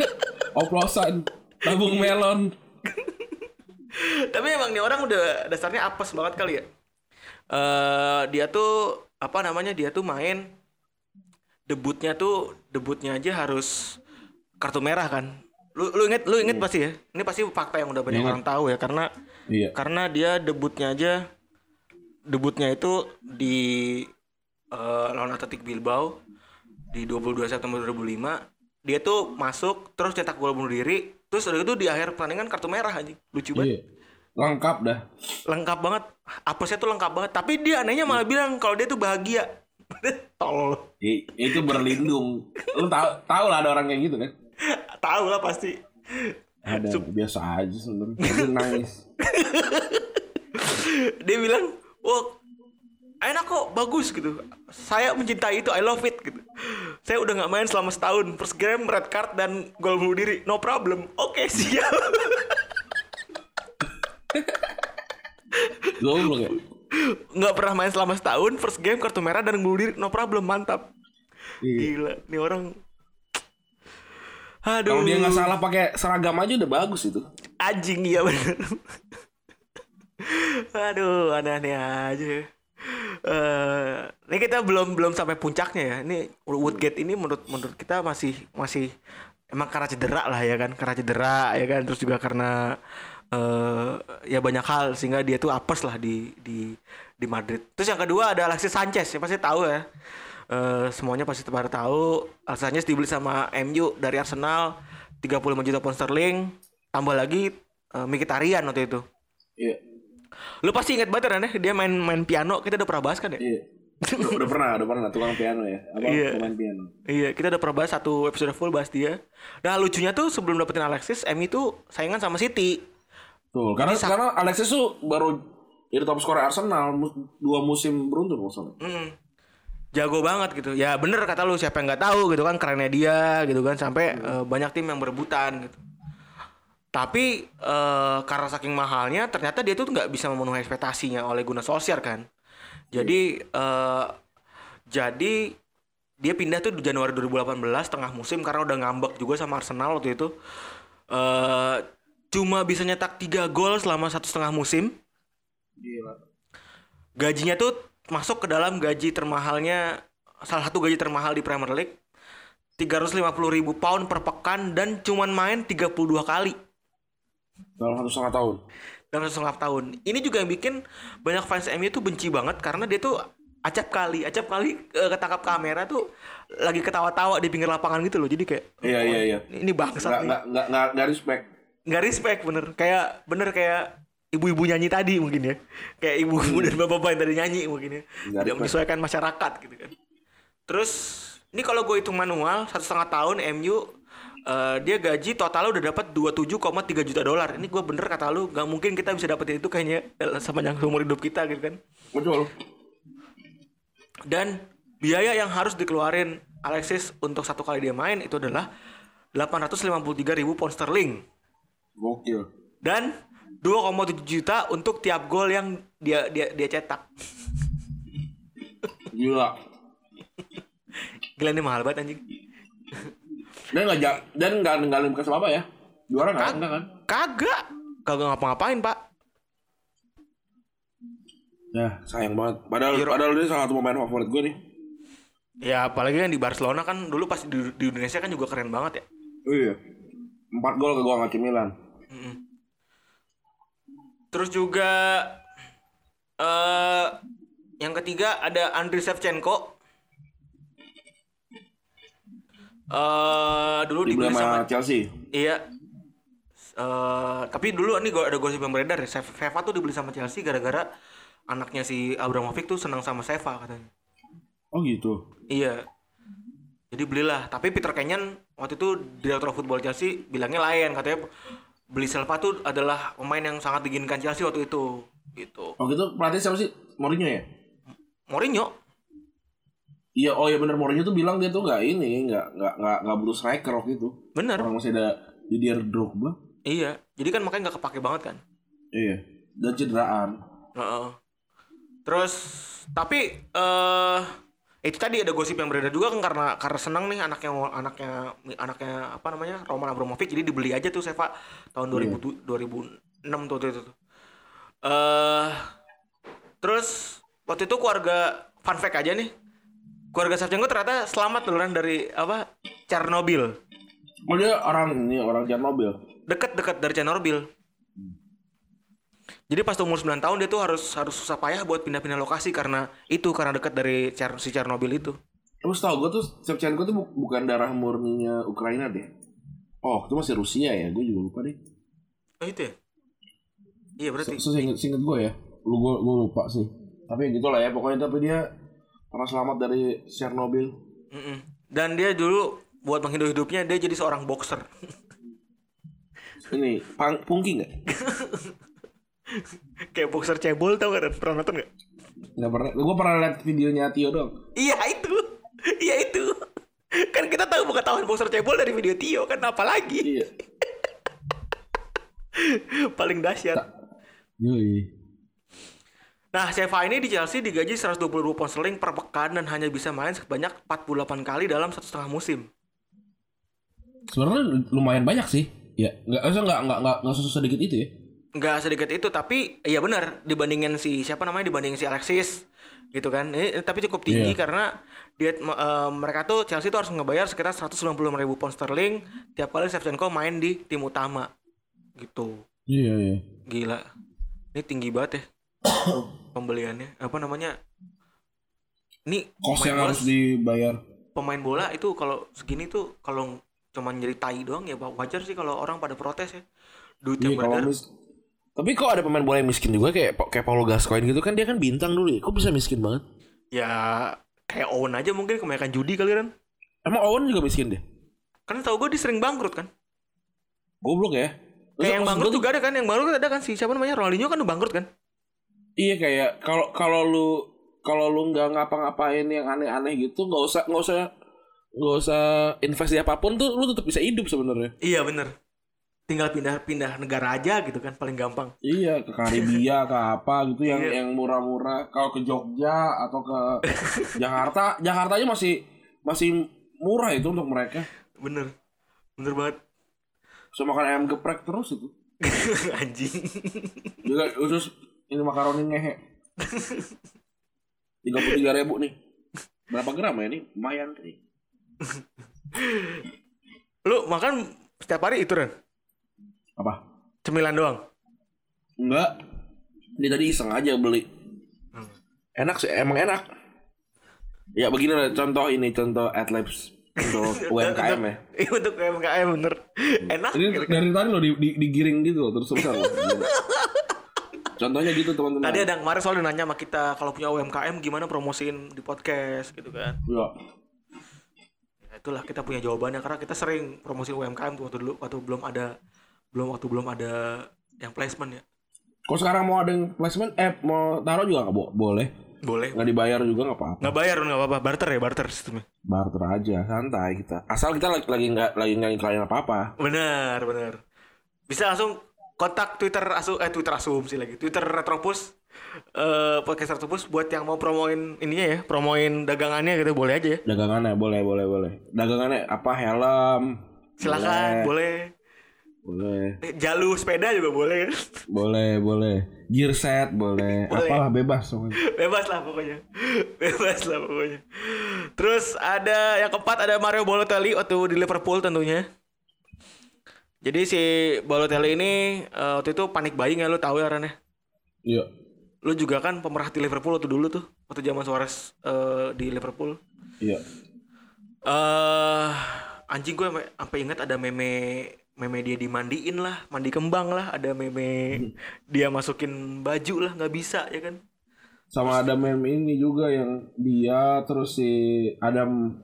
Oplosan, tabung melon. Tapi emang nih orang udah dasarnya apes banget kali ya. Eh dia tuh apa namanya dia tuh main debutnya tuh debutnya aja harus kartu merah kan. Lu lu inget lu inget pasti ya. Ini pasti fakta yang udah banyak Ingat. orang tahu ya karena Iya. karena dia debutnya aja debutnya itu di eh, lawan Athletic Bilbao di 22 September 2005 dia tuh masuk terus cetak gol bunuh diri terus udah itu di akhir pertandingan kartu merah aja lucu banget Iya. Lengkap dah. lengkap banget apesnya tuh lengkap banget tapi dia anehnya malah bilang kalau dia tuh bahagia tol I- itu berlindung. Lu tahu tahu lah ada orang kayak gitu kan? tahu lah pasti Ada biasa aja sebenarnya. Dia nangis. dia bilang wah enak kok bagus gitu. Saya mencintai itu I love it gitu. Saya udah nggak main selama setahun. First game red card dan gol bunuh diri. No problem. Oke siap. Goblok ya. nggak pernah main selama setahun. First game kartu merah dan bunuh diri. No problem mantap. Iya. gila nih orang. Aduh. Kalau dia nggak salah pakai seragam aja udah bagus itu. anjing iya bener. Aduh aneh-aneh aja eh ini kita belum belum sampai puncaknya ya. Ini Woodgate ini menurut menurut kita masih masih emang karena cedera lah ya kan karena cedera ya kan. Terus juga karena eh ya banyak hal sehingga dia tuh apes lah di di di Madrid. Terus yang kedua ada Alexis Sanchez ya pasti tahu ya. Eh, semuanya pasti pada tahu. Alexis Sanchez dibeli sama MU dari Arsenal 35 juta pound sterling. Tambah lagi eh, Mkhitaryan waktu itu. Iya. Lu pasti inget banget kan ya dia main main piano kita udah pernah bahas kan ya? Iya. udah, udah pernah, udah pernah tukang piano ya. Apa Iya. pemain piano. Iya, kita udah pernah bahas satu episode full bahas dia. Nah, lucunya tuh sebelum dapetin Alexis, MU tuh saingan sama City. Tuh, karena Jadi karena Alexis tuh baru jadi top scorer Arsenal dua musim beruntun maksudnya. Mm. Jago banget gitu. Ya bener kata lu siapa yang nggak tahu gitu kan kerennya dia gitu kan sampai eh, banyak tim yang berebutan gitu. Tapi eh, karena saking mahalnya ternyata dia tuh nggak bisa memenuhi ekspektasinya oleh Gunnar Solskjaer kan. Jadi eh, jadi dia pindah tuh di Januari 2018 tengah musim karena udah ngambek juga sama Arsenal waktu itu. eh cuma bisa nyetak 3 gol selama satu setengah musim Gila. gajinya tuh masuk ke dalam gaji termahalnya salah satu gaji termahal di Premier League 350 ribu pound per pekan dan cuman main 32 kali Dalam satu setengah tahun. dalam satu setengah tahun. Ini juga yang bikin banyak fans MU tuh benci banget karena dia tuh acap kali acap kali eh, ketangkap kamera tuh lagi ketawa-tawa di pinggir lapangan gitu loh. Jadi kayak Iya iya iya. ini bangsat Nggak nggak nggak nggak respect. nggak respect bener. Kayak bener kayak ibu-ibu nyanyi tadi mungkin ya. Kayak ibu-ibu dan bapak-bapak yang tadi nyanyi mungkin ya. Nggak tidak menyesuaikan masyarakat gitu kan. Terus ini kalau gue hitung manual satu setengah tahun MU eh, dia gaji total udah dapat 27,3 juta dolar ini gue bener kata lu nggak mungkin kita bisa dapetin itu kayaknya dalam sepanjang seumur hidup kita gitu kan Betul. dan biaya yang harus dikeluarin Alexis untuk satu kali dia main itu adalah 853 ribu pound sterling Gokil. dan 2,7 juta untuk tiap gol yang dia dia dia cetak. Gila. Gila ini mahal banget anjing. Dan nggak dan nggak ninggalin bekas apa ya? Juara nggak? Enggak kan? Kagak. Kagak ngapa-ngapain, Pak. Ya sayang banget. Padahal Euro- padahal dia salah satu pemain favorit gue nih. Ya apalagi kan di Barcelona kan dulu pas di, di Indonesia kan juga keren banget ya. Oh iya. Empat gol ke gawang AC Milan. Terus juga eh yang ketiga ada Andriy Shevchenko. Eh dulu Dibeli dibeli sama sama Chelsea. Iya. Eh tapi dulu ini gua ada gosip yang beredar ya. Sev- Seva tuh dibeli sama Chelsea gara-gara anaknya si Abramovich tuh senang sama Seva katanya. Oh gitu. Iya. Jadi belilah. Tapi Peter Kenyon waktu itu direktur football Chelsea bilangnya lain katanya beli Silva tuh adalah pemain yang sangat diinginkan Chelsea waktu itu gitu. Oh gitu pelatih siapa sih? Mourinho ya? Mourinho Iya, oh iya bener Mourinho tuh bilang dia tuh nggak ini, nggak nggak nggak nggak butuh striker waktu itu. bener Orang masih ada Didier Drogba. iya jadi kan makanya nggak kepake banget kan Iya. Dan cederaan. Heeh. terus tapi eh itu tadi ada gosip yang beredar juga kan karena karena senang nih anaknya anaknya anaknya apa namanya Roman Abramovich jadi dibeli aja tuh Seva tahun 2000 2006 tuh tuh itu. Eh terus waktu itu keluarga fun fact aja nih. Keluarga Savchenko ternyata selamat duluan dari apa? Chernobyl. Oh dia orang ini orang Chernobyl. Dekat-dekat dari Chernobyl. Jadi pas umur 9 tahun dia tuh harus harus susah payah buat pindah-pindah lokasi karena itu karena dekat dari Cher- si Chernobyl itu. Terus tau gue tuh Shevchenko tuh bu- bukan darah murninya Ukraina deh. Oh, itu masih Rusia ya? Gue juga lupa deh. Oh itu ya? Iya berarti. Seinget gue ya. Lu gue, gue lupa sih. Tapi gitu lah ya. Pokoknya tapi dia pernah selamat dari Chernobyl. Mm-mm. Dan dia dulu buat menghidup hidupnya dia jadi seorang boxer. Ini pang, pungki nggak? Kayak boxer cebol tau gak? Pernah nonton gak? Nggak pernah. Gue pernah liat videonya Tio dong. Iya itu. Iya itu. Kan kita tahu pengetahuan boxer cebol dari video Tio kan apalagi. Iya. Paling dahsyat. Yoi. Nah, Sheva ini di Chelsea digaji 120 ribu pound sterling per pekan dan hanya bisa main sebanyak 48 kali dalam satu setengah musim. Sebenarnya lumayan banyak sih. Ya, nggak, usah nggak nggak nggak nggak susah sedikit itu ya. Nggak sedikit itu, tapi iya benar dibandingin si siapa namanya dibandingin si Alexis gitu kan. Ini, tapi cukup tinggi Iya. karena dia eh, mereka tuh Chelsea tuh harus ngebayar sekitar 190 ribu pound sterling tiap kali Shevchenko main di tim utama gitu. Iya iya. Gila. Ini tinggi banget ya. Pembeliannya. Apa namanya? Ini Kos yang harus dibayar. pemain bola itu kalau segini tuh kalau cuman jadi tai doang ya wajar sih kalau orang pada protes ya. Duit Iya yang beredar. Tapi kok ada pemain bola yang miskin juga kayak kayak Paulo Gascoigne gitu kan dia kan bintang dulu ya. Kok bisa miskin banget? Ya kayak Owen aja mungkin kebanyakan judi kali kan. Emang Owen juga miskin deh. Kan tau gue dia sering bangkrut kan. Goblok ya. Terus Kayak yang bangkrut juga ada kan, yang bangkrut ada kan si siapa namanya Ronaldinho kan udah bangkrut kan. Iya kayak kalau kalau lu kalau lu nggak ngapa-ngapain yang aneh-aneh gitu nggak usah nggak usah nggak usah investasi apa pun tuh lu tetap bisa hidup sebenarnya. Iya bener. Tinggal pindah-pindah negara aja gitu kan paling gampang. Iya ke Karibia ke apa gitu yang Iya. yang murah-murah. Kalau ke Jogja atau ke Jakarta, Jakarta aja masih masih murah itu untuk mereka. Bener. Bener banget. Bisa makan ayam geprek terus itu. Anjing. Juga khusus ini makaroni ngehe. Tiga puluh tiga ribu nih. Berapa gram ya ini? Lumayan nih. Lu makan setiap hari itu kan? Apa? Cemilan doang. Enggak. Dia tadi iseng aja beli. Enak sih, emang enak. Ya begini lah contoh ini contoh adlibs untuk UMKM ya. Iya untuk UMKM bener. Enak. Ini gitu kan. dari tadi lo di, di, digiring gitu loh, terus terusan. Contohnya gitu teman-teman. Tadi ada yang kemarin soalnya nanya sama kita kalau punya UMKM gimana promosiin di podcast gitu kan. Ya. Ya, itulah kita punya jawabannya karena kita sering promosiin UMKM tuh waktu dulu waktu belum ada belum waktu belum ada yang placement ya. Kalau sekarang mau ada yang placement, eh mau taruh juga nggak bo- boleh. Boleh. Nggak dibayar juga nggak apa-apa. Nggak bayar nggak apa-apa barter ya barter sistemnya. Barter aja, santai kita. Asal kita lagi lagi nggak lagi nggak iklanin apa-apa. Bener bener. Bisa langsung kontak Twitter asu eh Twitter asumsi lagi Twitter Retropus eh podcast Retropus buat yang mau promoin ininya ya promoin dagangannya gitu boleh aja ya. Dagangannya boleh, boleh, boleh. Dagangannya apa? Helm. Silakan boleh. Boleh. Eh, Jalur sepeda juga boleh. Boleh, boleh. Gear set boleh. Boleh. Apalah bebas pokoknya. Bebas lah pokoknya. Bebas lah pokoknya. Terus ada yang keempat ada Mario Balotelli waktu di Liverpool tentunya. Jadi si Balotelli ini eh, waktu itu panik buying ya lu tahu ya Ran ya. Iya. Lu juga kan pemerhati Liverpool waktu dulu tuh. Waktu zaman Suarez eh, di Liverpool. Iya. Eh anjing gue sampai- sampai ingat ada meme meme dia dimandiin lah, mandi kembang lah, ada meme dia masukin baju lah, nggak bisa ya kan. Sama ada meme ini juga yang dia terus si Adam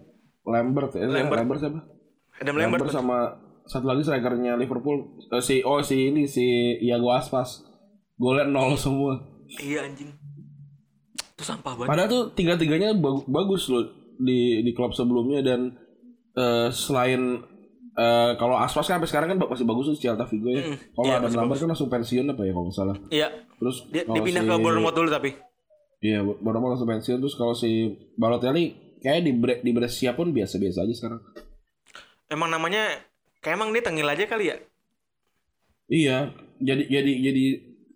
Lambert ya, Lambert. Lambert, siapa? Adam Lambert, Lambert. sama satu lagi strikernya Liverpool Eh, si oh si ini si Iago Aspas. Golnya nol semua. Iya anjing. Itu sampah banget. Padahal tuh tiga-tiganya bagu- bagus loh di di klub sebelumnya dan eh, selain eh, kalau Aspas kan sampai sekarang kan masih bagus tuh Celta Vigo ya. Kalau iya, masih Lambert kan langsung pensiun apa ya kalau nggak salah. Iya. Terus Dia, dipindah si- ke Bournemouth dulu tapi. Iya, mau langsung pensiun terus kalau si Balotelli kayak di Bre di Brescia pun biasa-biasa aja sekarang. Emang namanya kayak emang dia tengil aja kali ya. Iya, jadi jadi jadi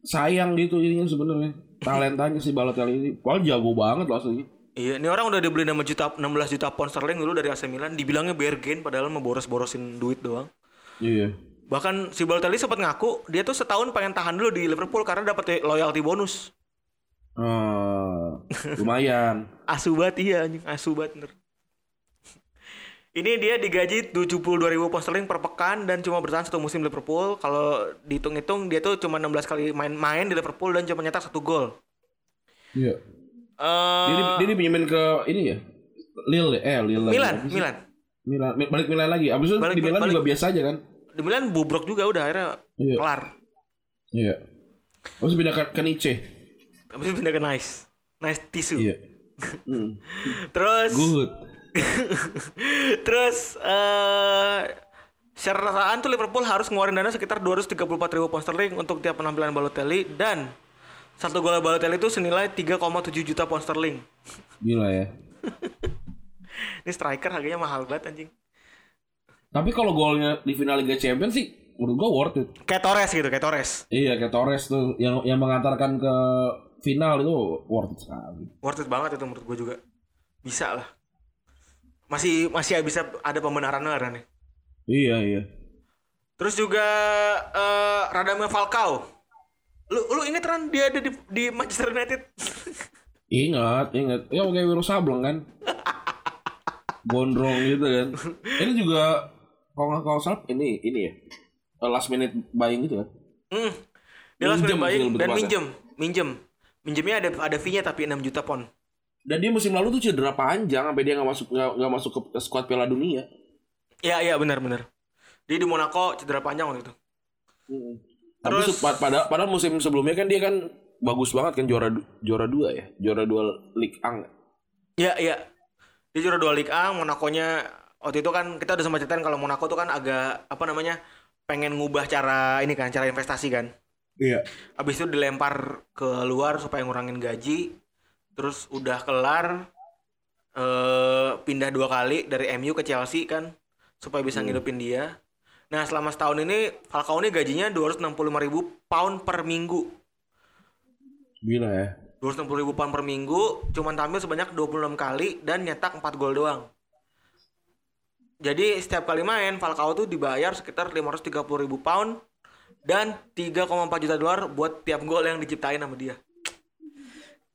sayang gitu ininya sebenarnya. Talentanya si Balotelli ini, wah jago banget loh asli. Iya, ini orang udah dibeli 6 juta 16 juta pound sterling dulu dari AC Milan, dibilangnya bargain padahal mau boros-borosin duit doang. Iya. Bahkan si Balotelli sempat ngaku dia tuh setahun pengen tahan dulu di Liverpool karena dapat loyalty bonus. Eh, lumayan. Asu banget iya anjing, asu banget bener. Ini dia digaji 72 ribu pound sterling per pekan dan cuma bertahan satu musim di Liverpool. Kalau dihitung-hitung dia tuh cuma 16 kali main-main di Liverpool dan cuma nyetak satu gol. Iya. Eh, Dia, di- dia dipinjemin ke ini ya. Lille ya? eh Lille lagi. Milan, sih? Milan. Milan, Mi- balik Milan lagi. Abis itu Balik- di Milan balik. juga biasa aja kan? Di Milan bobrok juga udah akhirnya Iya. kelar. Iya. Terus pindah ke, ke Nice. Habis itu pindah ke Nice. Nice tisu. Iya. Hmm. Terus Good. Terus eh secara rasaan tuh Liverpool harus ngeluarin dana sekitar 234 ribu pound sterling untuk tiap penampilan Balotelli dan satu gol Balotelli itu senilai 3,7 juta pound sterling. Gila ya. Ini striker harganya mahal banget anjing. Tapi kalau golnya di final Liga Champions sih menurut gua worth it. Kayak Torres gitu, kayak Torres. Iya kayak Torres tuh yang yang mengantarkan ke final itu worth it sekali. Worth it banget itu menurut gue juga. Bisa lah. Masih masih bisa ada pembenarannya ada nih. Iya iya. Terus juga eh Radamel Falcao. Lu lu inget Ran dia ada di, di Manchester United? Ingat ingat. Ya kayak Wiro Sableng kan. Gondrong gitu kan. Ini juga kalau nggak kalau salah ini ini ya. eh, Last minute buying gitu kan. Hmm. Dia langsung Minjem buying dan minjem, minjem. Minjemnya ada ada fee-nya tapi 6 juta pound. Dan dia musim lalu tuh cedera panjang sampai dia nggak masuk nggak masuk ke, squad Piala Dunia. Iya iya benar benar. Dia di Monaco cedera panjang waktu itu. Tapi Terus- pad- pada padahal musim sebelumnya kan dia kan bagus banget kan juara juara dua ya, juara dua Ligue 1. Iya iya. Dia juara dua Ligue 1, Monaco-nya waktu itu kan kita udah sempat ceritain kalau Monaco tuh kan agak apa namanya? pengen ngubah cara ini kan, cara investasi kan. Iya. Habis itu dilempar ke luar supaya ngurangin gaji. Terus udah kelar eh pindah dua kali dari MU ke Chelsea kan supaya bisa ngidupin dia. Nah, selama setahun ini Falcao ini gajinya 265 ribu pound per minggu. Gila ya. 260 ribu pound per minggu, cuman tampil sebanyak 26 kali dan nyetak 4 gol doang. Jadi setiap kali main Falcao tuh dibayar sekitar 530 ribu pound dan 3,4 juta dolar buat tiap gol yang diciptain sama dia.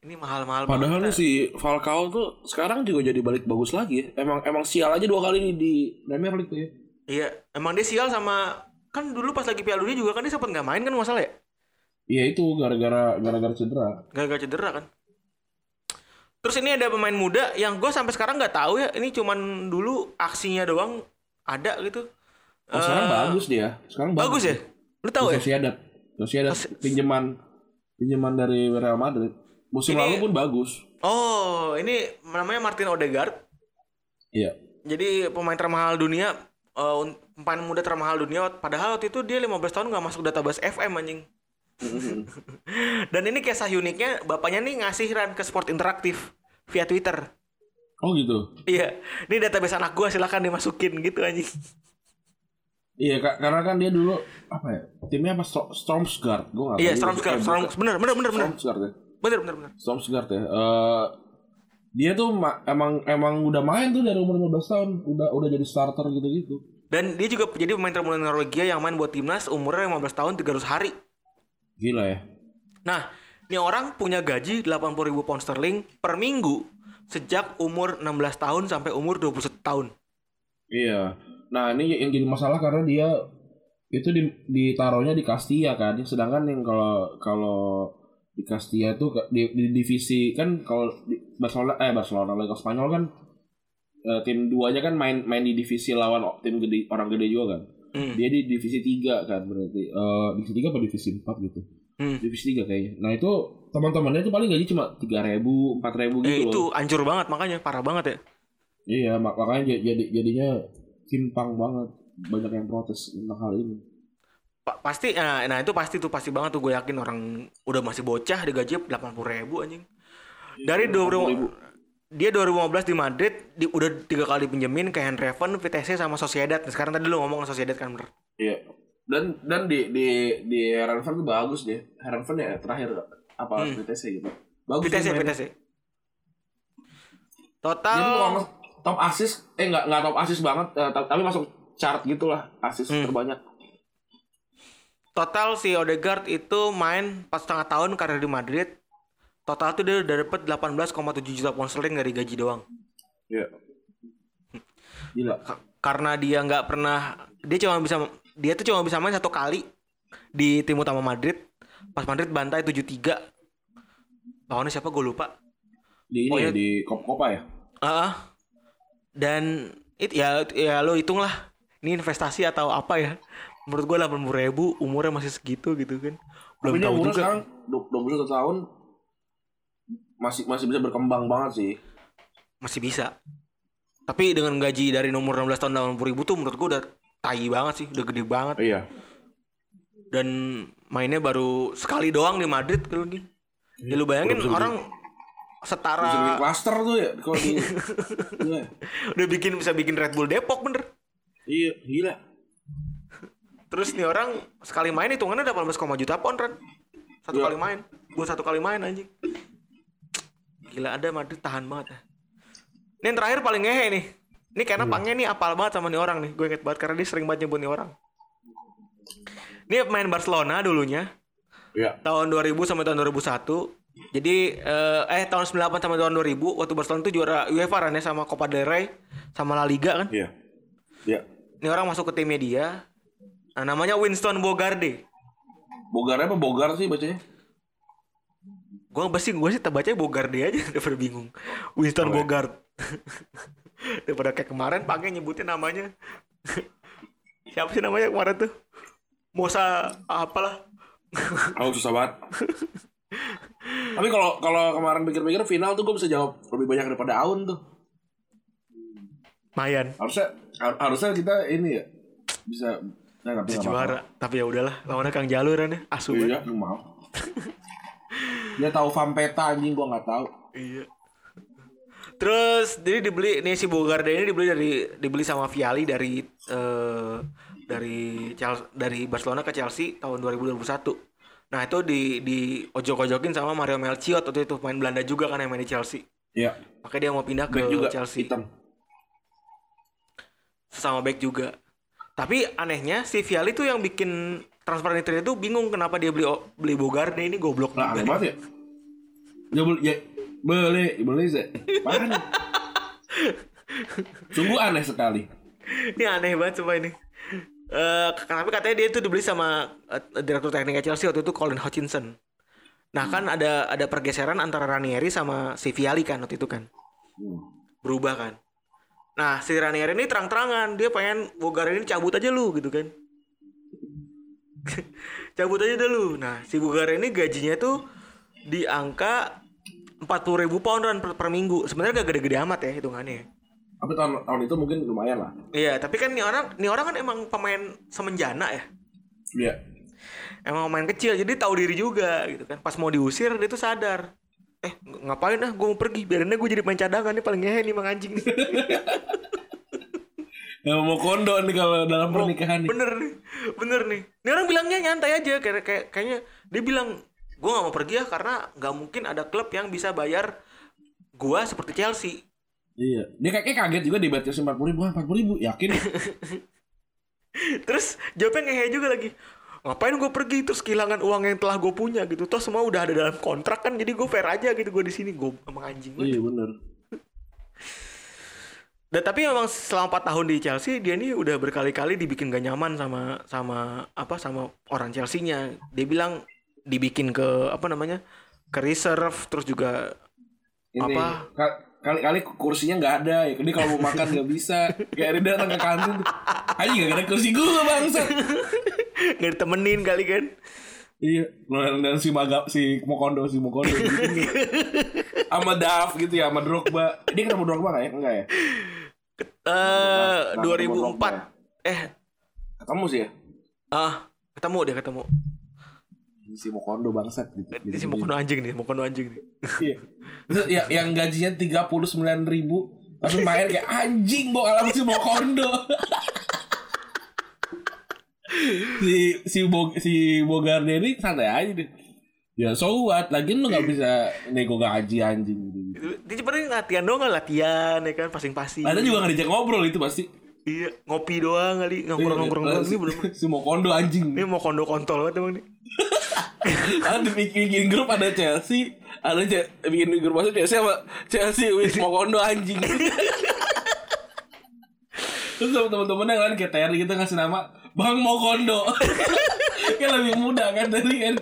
Ini mahal-mahal Padahal banget. si Falcao tuh sekarang juga jadi balik bagus lagi. Emang emang sial aja dua kali nih di Premier League tuh ya. Iya, emang dia sial sama kan dulu pas lagi Piala Dunia juga kan dia sempat nggak main kan masalah ya? Iya itu gara-gara gara-gara cedera. Gagal cedera kan. Terus ini ada pemain muda yang gue sampai sekarang nggak tahu ya. Ini cuman dulu aksinya doang ada gitu. Oh, sekarang Eh, bagus dia. Sekarang bagus. Bagus ya? Lu tahu ya? Sociedad. Sociedad pinjaman pinjaman dari Real Madrid. Musim Ini- lalu pun bagus. Oh, ini namanya Martin Odegaard. Iya. Jadi pemain termahal dunia, un- pemain muda termahal dunia. Padahal waktu itu dia 15 tahun nggak masuk database FM anjing. Dan ini kisah uniknya, bapaknya nih ngasih ran ke sport interaktif via Twitter. Oh gitu. Iya, ini database anak gua silakan dimasukin gitu anjing. Iya, Kak, karena kan dia dulu apa ya? Timnya apa? Stormsguard. Gua nggak Iya, tahu. Stormsguard, Eh, Storm, bener, bener, bener, bener, Stormsguard ya. Bener, bener, bener. Stormsguard ya. Eh, dia tuh ma- emang emang udah main tuh dari umur 15 tahun, udah udah jadi starter gitu-gitu. Dan dia juga jadi pemain termuda Norwegia yang main buat timnas umurnya 15 tahun 300 hari. Gila ya. Nah, ini orang punya gaji 80 ribu pound sterling per minggu sejak umur 16 tahun sampai umur 21 tahun. Iya. Nah, ini yang jadi masalah karena dia itu di, ditaruhnya di Castilla kan. Sedangkan yang kalau kalau di Castilla itu di, di divisi kan kalau di Barcelona eh Barcelona Liga Spanyol kan eh, tim duanya kan main main di divisi lawan tim gede orang gede juga kan. Hmm. Dia di divisi 3 kan berarti. Eh divisi 3 apa divisi 4 gitu. Hmm. Divisi 3 kayaknya. Nah, itu teman-temannya itu paling gaji cuma 3000, 4000 gitu Eh, itu loh. hancur banget makanya parah banget ya. Iya, mak- makanya jadi jadinya timpang banget. Banyak yang protes tentang hal ini. Pa- pasti nah, nah itu pasti tuh pasti banget tuh gue yakin orang udah masih bocah digaji 80 ribu anjing dari 2000 dia 2015 di Madrid di, udah tiga kali pinjemin ke Eindhoven, Vitesse sama Sociedad. Nah, sekarang tadi lu ngomong Sociedad kan bener. Iya. Dan dan di di di Herenven tuh bagus dia. Herenven ya terakhir apa Hmm. VTC gitu. Bagus. Vitesse. Dia Total top assist eh enggak enggak top assist banget eh, ta- tapi masuk chart gitulah assist Hmm. terbanyak. Total si Odegaard itu main 4 setengah tahun karir di Madrid. Total tuh dia udah dapet 18,7 juta pound sterling dari gaji doang. Iya. Gila. Ka- karena dia nggak pernah dia cuma bisa dia tuh cuma bisa main satu kali di tim utama Madrid pas Madrid bantai 7-3 lawannya siapa gue lupa Di ini Pokoknya- ya, di Kop Kopa ya. Ah, dan it ya ya lo hitung lah ini investasi atau apa ya menurut gue 80 ribu umurnya masih segitu gitu kan belum Tapi tahu juga sekarang 21 tahun masih masih bisa berkembang banget sih. masih bisa tapi dengan gaji dari nomor 16 tahun 80 ribu tuh menurut gue udah tai banget sih udah gede banget Iya. dan mainnya baru sekali doang di Madrid kalau gitu. Ya lu bayangin Belum orang Bisa bikin setara cluster tuh ya kalau di Iya. udah bikin bisa bikin Red Bull Depok bener. Iya, gila. Terus nih orang sekali main hitungannya 18, juta pound Ren. Satu Iya. kali main. Buat satu kali main anjing. Gila ada Madrid tahan banget ya. Ini yang terakhir paling ngehe nih. Ini karena Iya. pangnya nih apal banget sama nih orang nih. Gue inget banget karena dia sering banget nyebut nih orang. Ini pemain Barcelona dulunya. Iya. tahun 2000 sampai tahun 2001. Jadi eh, eh tahun 98 sampai tahun 2000 waktu Barcelona itu juara UEFA kan ya sama Copa del Rey sama La Liga kan. Iya. Iya. Ini orang masuk ke timnya dia. Nah, namanya Winston Bogarde. Bogar apa Bogar sih bacanya? Gua pasti gue sih bacanya Bogarde aja daripada bingung. Winston Oh, iya. Bogart. daripada kayak kemarin pakai nyebutin namanya. Siapa sih namanya kemarin tuh? Mosa apalah. Oh susah banget. Tapi kalau kalau kemarin pikir-pikir final tuh gue bisa jawab lebih banyak daripada Aun tuh. Mayan. Harusnya har- harusnya kita ini ya bisa nah, tapi Bisa juara. Tapi ya udahlah, lawannya Kang Jaluran ya. Asu. Iya, lu mau. Dia tahu Vampeta anjing gua nggak tahu. Iya. Terus jadi dibeli nih si Bogarde ini dibeli dari dibeli sama Viali dari eh, dari Chelsea, dari Barcelona ke Chelsea tahun 2021. Nah, itu di di ojok-ojokin sama Mario Melchiot waktu itu main Belanda juga kan yang main di Chelsea. Iya. Makanya dia mau pindah ke juga Chelsea. hitam. Sesama back juga. Tapi anehnya si Viali tuh yang bikin transfer ini itu bingung kenapa dia beli beli Bogarde ini goblok Lah aneh juga. banget ya. Ya beli ya beli beli sih. Apaan? Sungguh aneh sekali. ini aneh banget coba ini. Eh, tapi katanya dia itu dibeli sama eh, direktur tekniknya Chelsea waktu itu Colin Hutchinson. Nah kan ada ada pergeseran antara Ranieri sama si Viali kan waktu itu kan Hmm. berubah kan. Nah si Ranieri ini terang-terangan dia pengen Bogar ini cabut aja lu gitu kan. cabut aja dah lu. Nah si Bogar ini gajinya tuh di angka 40 ribu poundan per, per minggu. Sebenarnya gak gede-gede amat ya hitungannya. ya. Tapi tahun tahun itu mungkin lumayan lah. Iya, tapi kan nih orang, nih orang kan emang pemain semenjana ya. Iya. Emang pemain kecil, jadi tahu diri juga gitu kan. Pas mau diusir dia tuh sadar. Eh, ng- ngapain ah? Gue mau pergi. Biarinnya gue jadi pemain cadangan nih paling ngehe nih mang anjing nih. Ya mau kondo nih kalau dalam pernikahan nih. bener nih, bener nih. Ini orang bilangnya nyantai aja, kayak kayak kayaknya dia bilang gue nggak mau pergi ya karena nggak mungkin ada klub yang bisa bayar gua seperti Chelsea. Iya. Dia kayak kayak kaget juga di Chelsea empat puluh ribu, empat puluh ribu, yakin? Terus jawabnya ngehe juga lagi. Ngapain gue pergi terus kehilangan uang yang telah gue punya gitu. Toh semua udah ada dalam kontrak kan jadi gue fair aja gitu gue di sini gue emang anjing banget. iya bener. Dan tapi memang selama 4 tahun di Chelsea dia ini udah berkali-kali dibikin gak nyaman sama sama apa sama orang Chelsea-nya. Dia bilang dibikin ke apa namanya? ke reserve terus juga Ini Apa? ka- kali-kali kursinya nggak ada ya. Dia kalau mau makan nggak bisa. Kayak dia datang ke kantin. Aja gak ada kursi gue bangsa. Nggak ditemenin kali kan. Iya, dan, si Maga, si Mokondo, si Mokondo gitu. Sama Daf gitu ya, sama Drogba. Dia ketemu Drogba gak ya? Enggak ya? Eh Kenapa 2004 eh Ketemu sih ya? ah ketemu dia ketemu. Si Mokondo bangsat gitu. Ini si Mokono anjing nih, Mokono anjing nih. Iya. Terus ya, yang gajinya 39 ribu langsung main kayak anjing bawa alam si Mokondo. Si si Bo, si Bogarde ini santai aja deh. Ya so what? Lagi lu gak bisa nego gaji anjing gitu. Dia cuma latihan doang latihan ya kan, pasing-pasing. Ada juga gak diajak ngobrol itu pasti. Iya, ngopi doang kali, ngomong-ngomong doang. Ini bener si Mokondo anjing. ini mau kondo kontol banget emang nih. Ada bikin, grup ada Chelsea, ada Ce- bikin grup masuk Chelsea sama Chelsea with Mokondo anjing. Terus sama temen-temennya kan kayak Terry gitu ngasih nama Bang Mokondo. kan lebih muda kan dari kan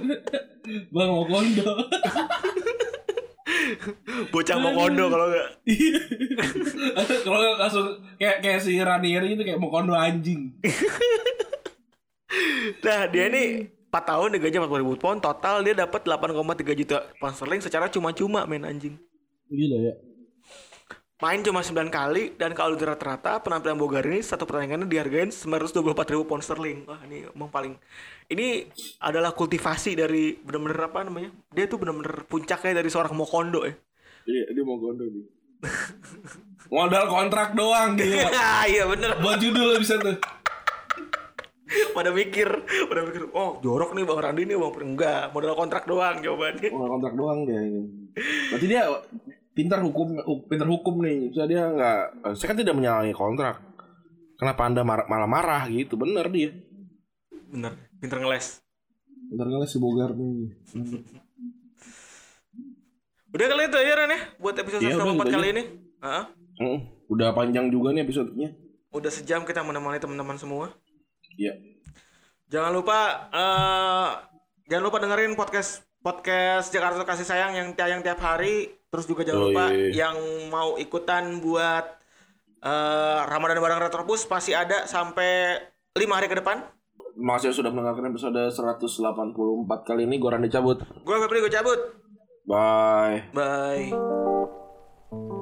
Bang Mokondo. Bocah mau kondo kalau enggak. Kalau nggak langsung kayak kayak si Ranieri itu kayak Mokondo anjing. Nah, dia ini 4 tahun digaji 40 ribu pound, total dia dapat 8,3 juta pound sterling secara cuma-cuma main anjing. Gila ya. Main cuma 9 kali dan kalau di rata-rata penampilan Bogar ini satu pertandingannya dihargain 924 ribu pound sterling. Wah ini emang paling ini adalah kultivasi dari bener-bener apa namanya? Dia tuh bener-bener puncaknya dari seorang Mokondo ya. Iya, dia Mokondo nih. Modal kontrak doang gitu. iya bener. Buat judul bisa tuh. pada mikir, pada mikir, oh jorok nih Bang Randi nih Bang. Enggak, modal kontrak doang jawabannya. Modal kontrak doang dia ini. Berarti dia pintar hukum hu- pintar hukum nih. Bisa dia nggak Saya kan tidak menyalahi kontrak. Kenapa anda mar- malah marah gitu? Bener dia. Bener, pinter ngeles. pintar ngeles si Bogar nih. Udah kali itu aja Ran ya buat episode udah, 104 gitu kali aja. ini. Heeh. Hmm, Udah panjang juga nih episodenya. Udah sejam kita menemani teman-teman semua. Iya. Jangan lupa eh jangan lupa dengerin podcast podcast Jakarta Kasih Sayang yang tayang tiap hari. Terus juga jangan Oh, lupa iya, yang mau ikutan buat eh Ramadan bareng Retropus pasti ada sampai lima hari ke depan. Makasih sudah mendengarkan episode 184 kali ini. Gue Randy cabut. Gue Febri gue cabut. Bye. Bye.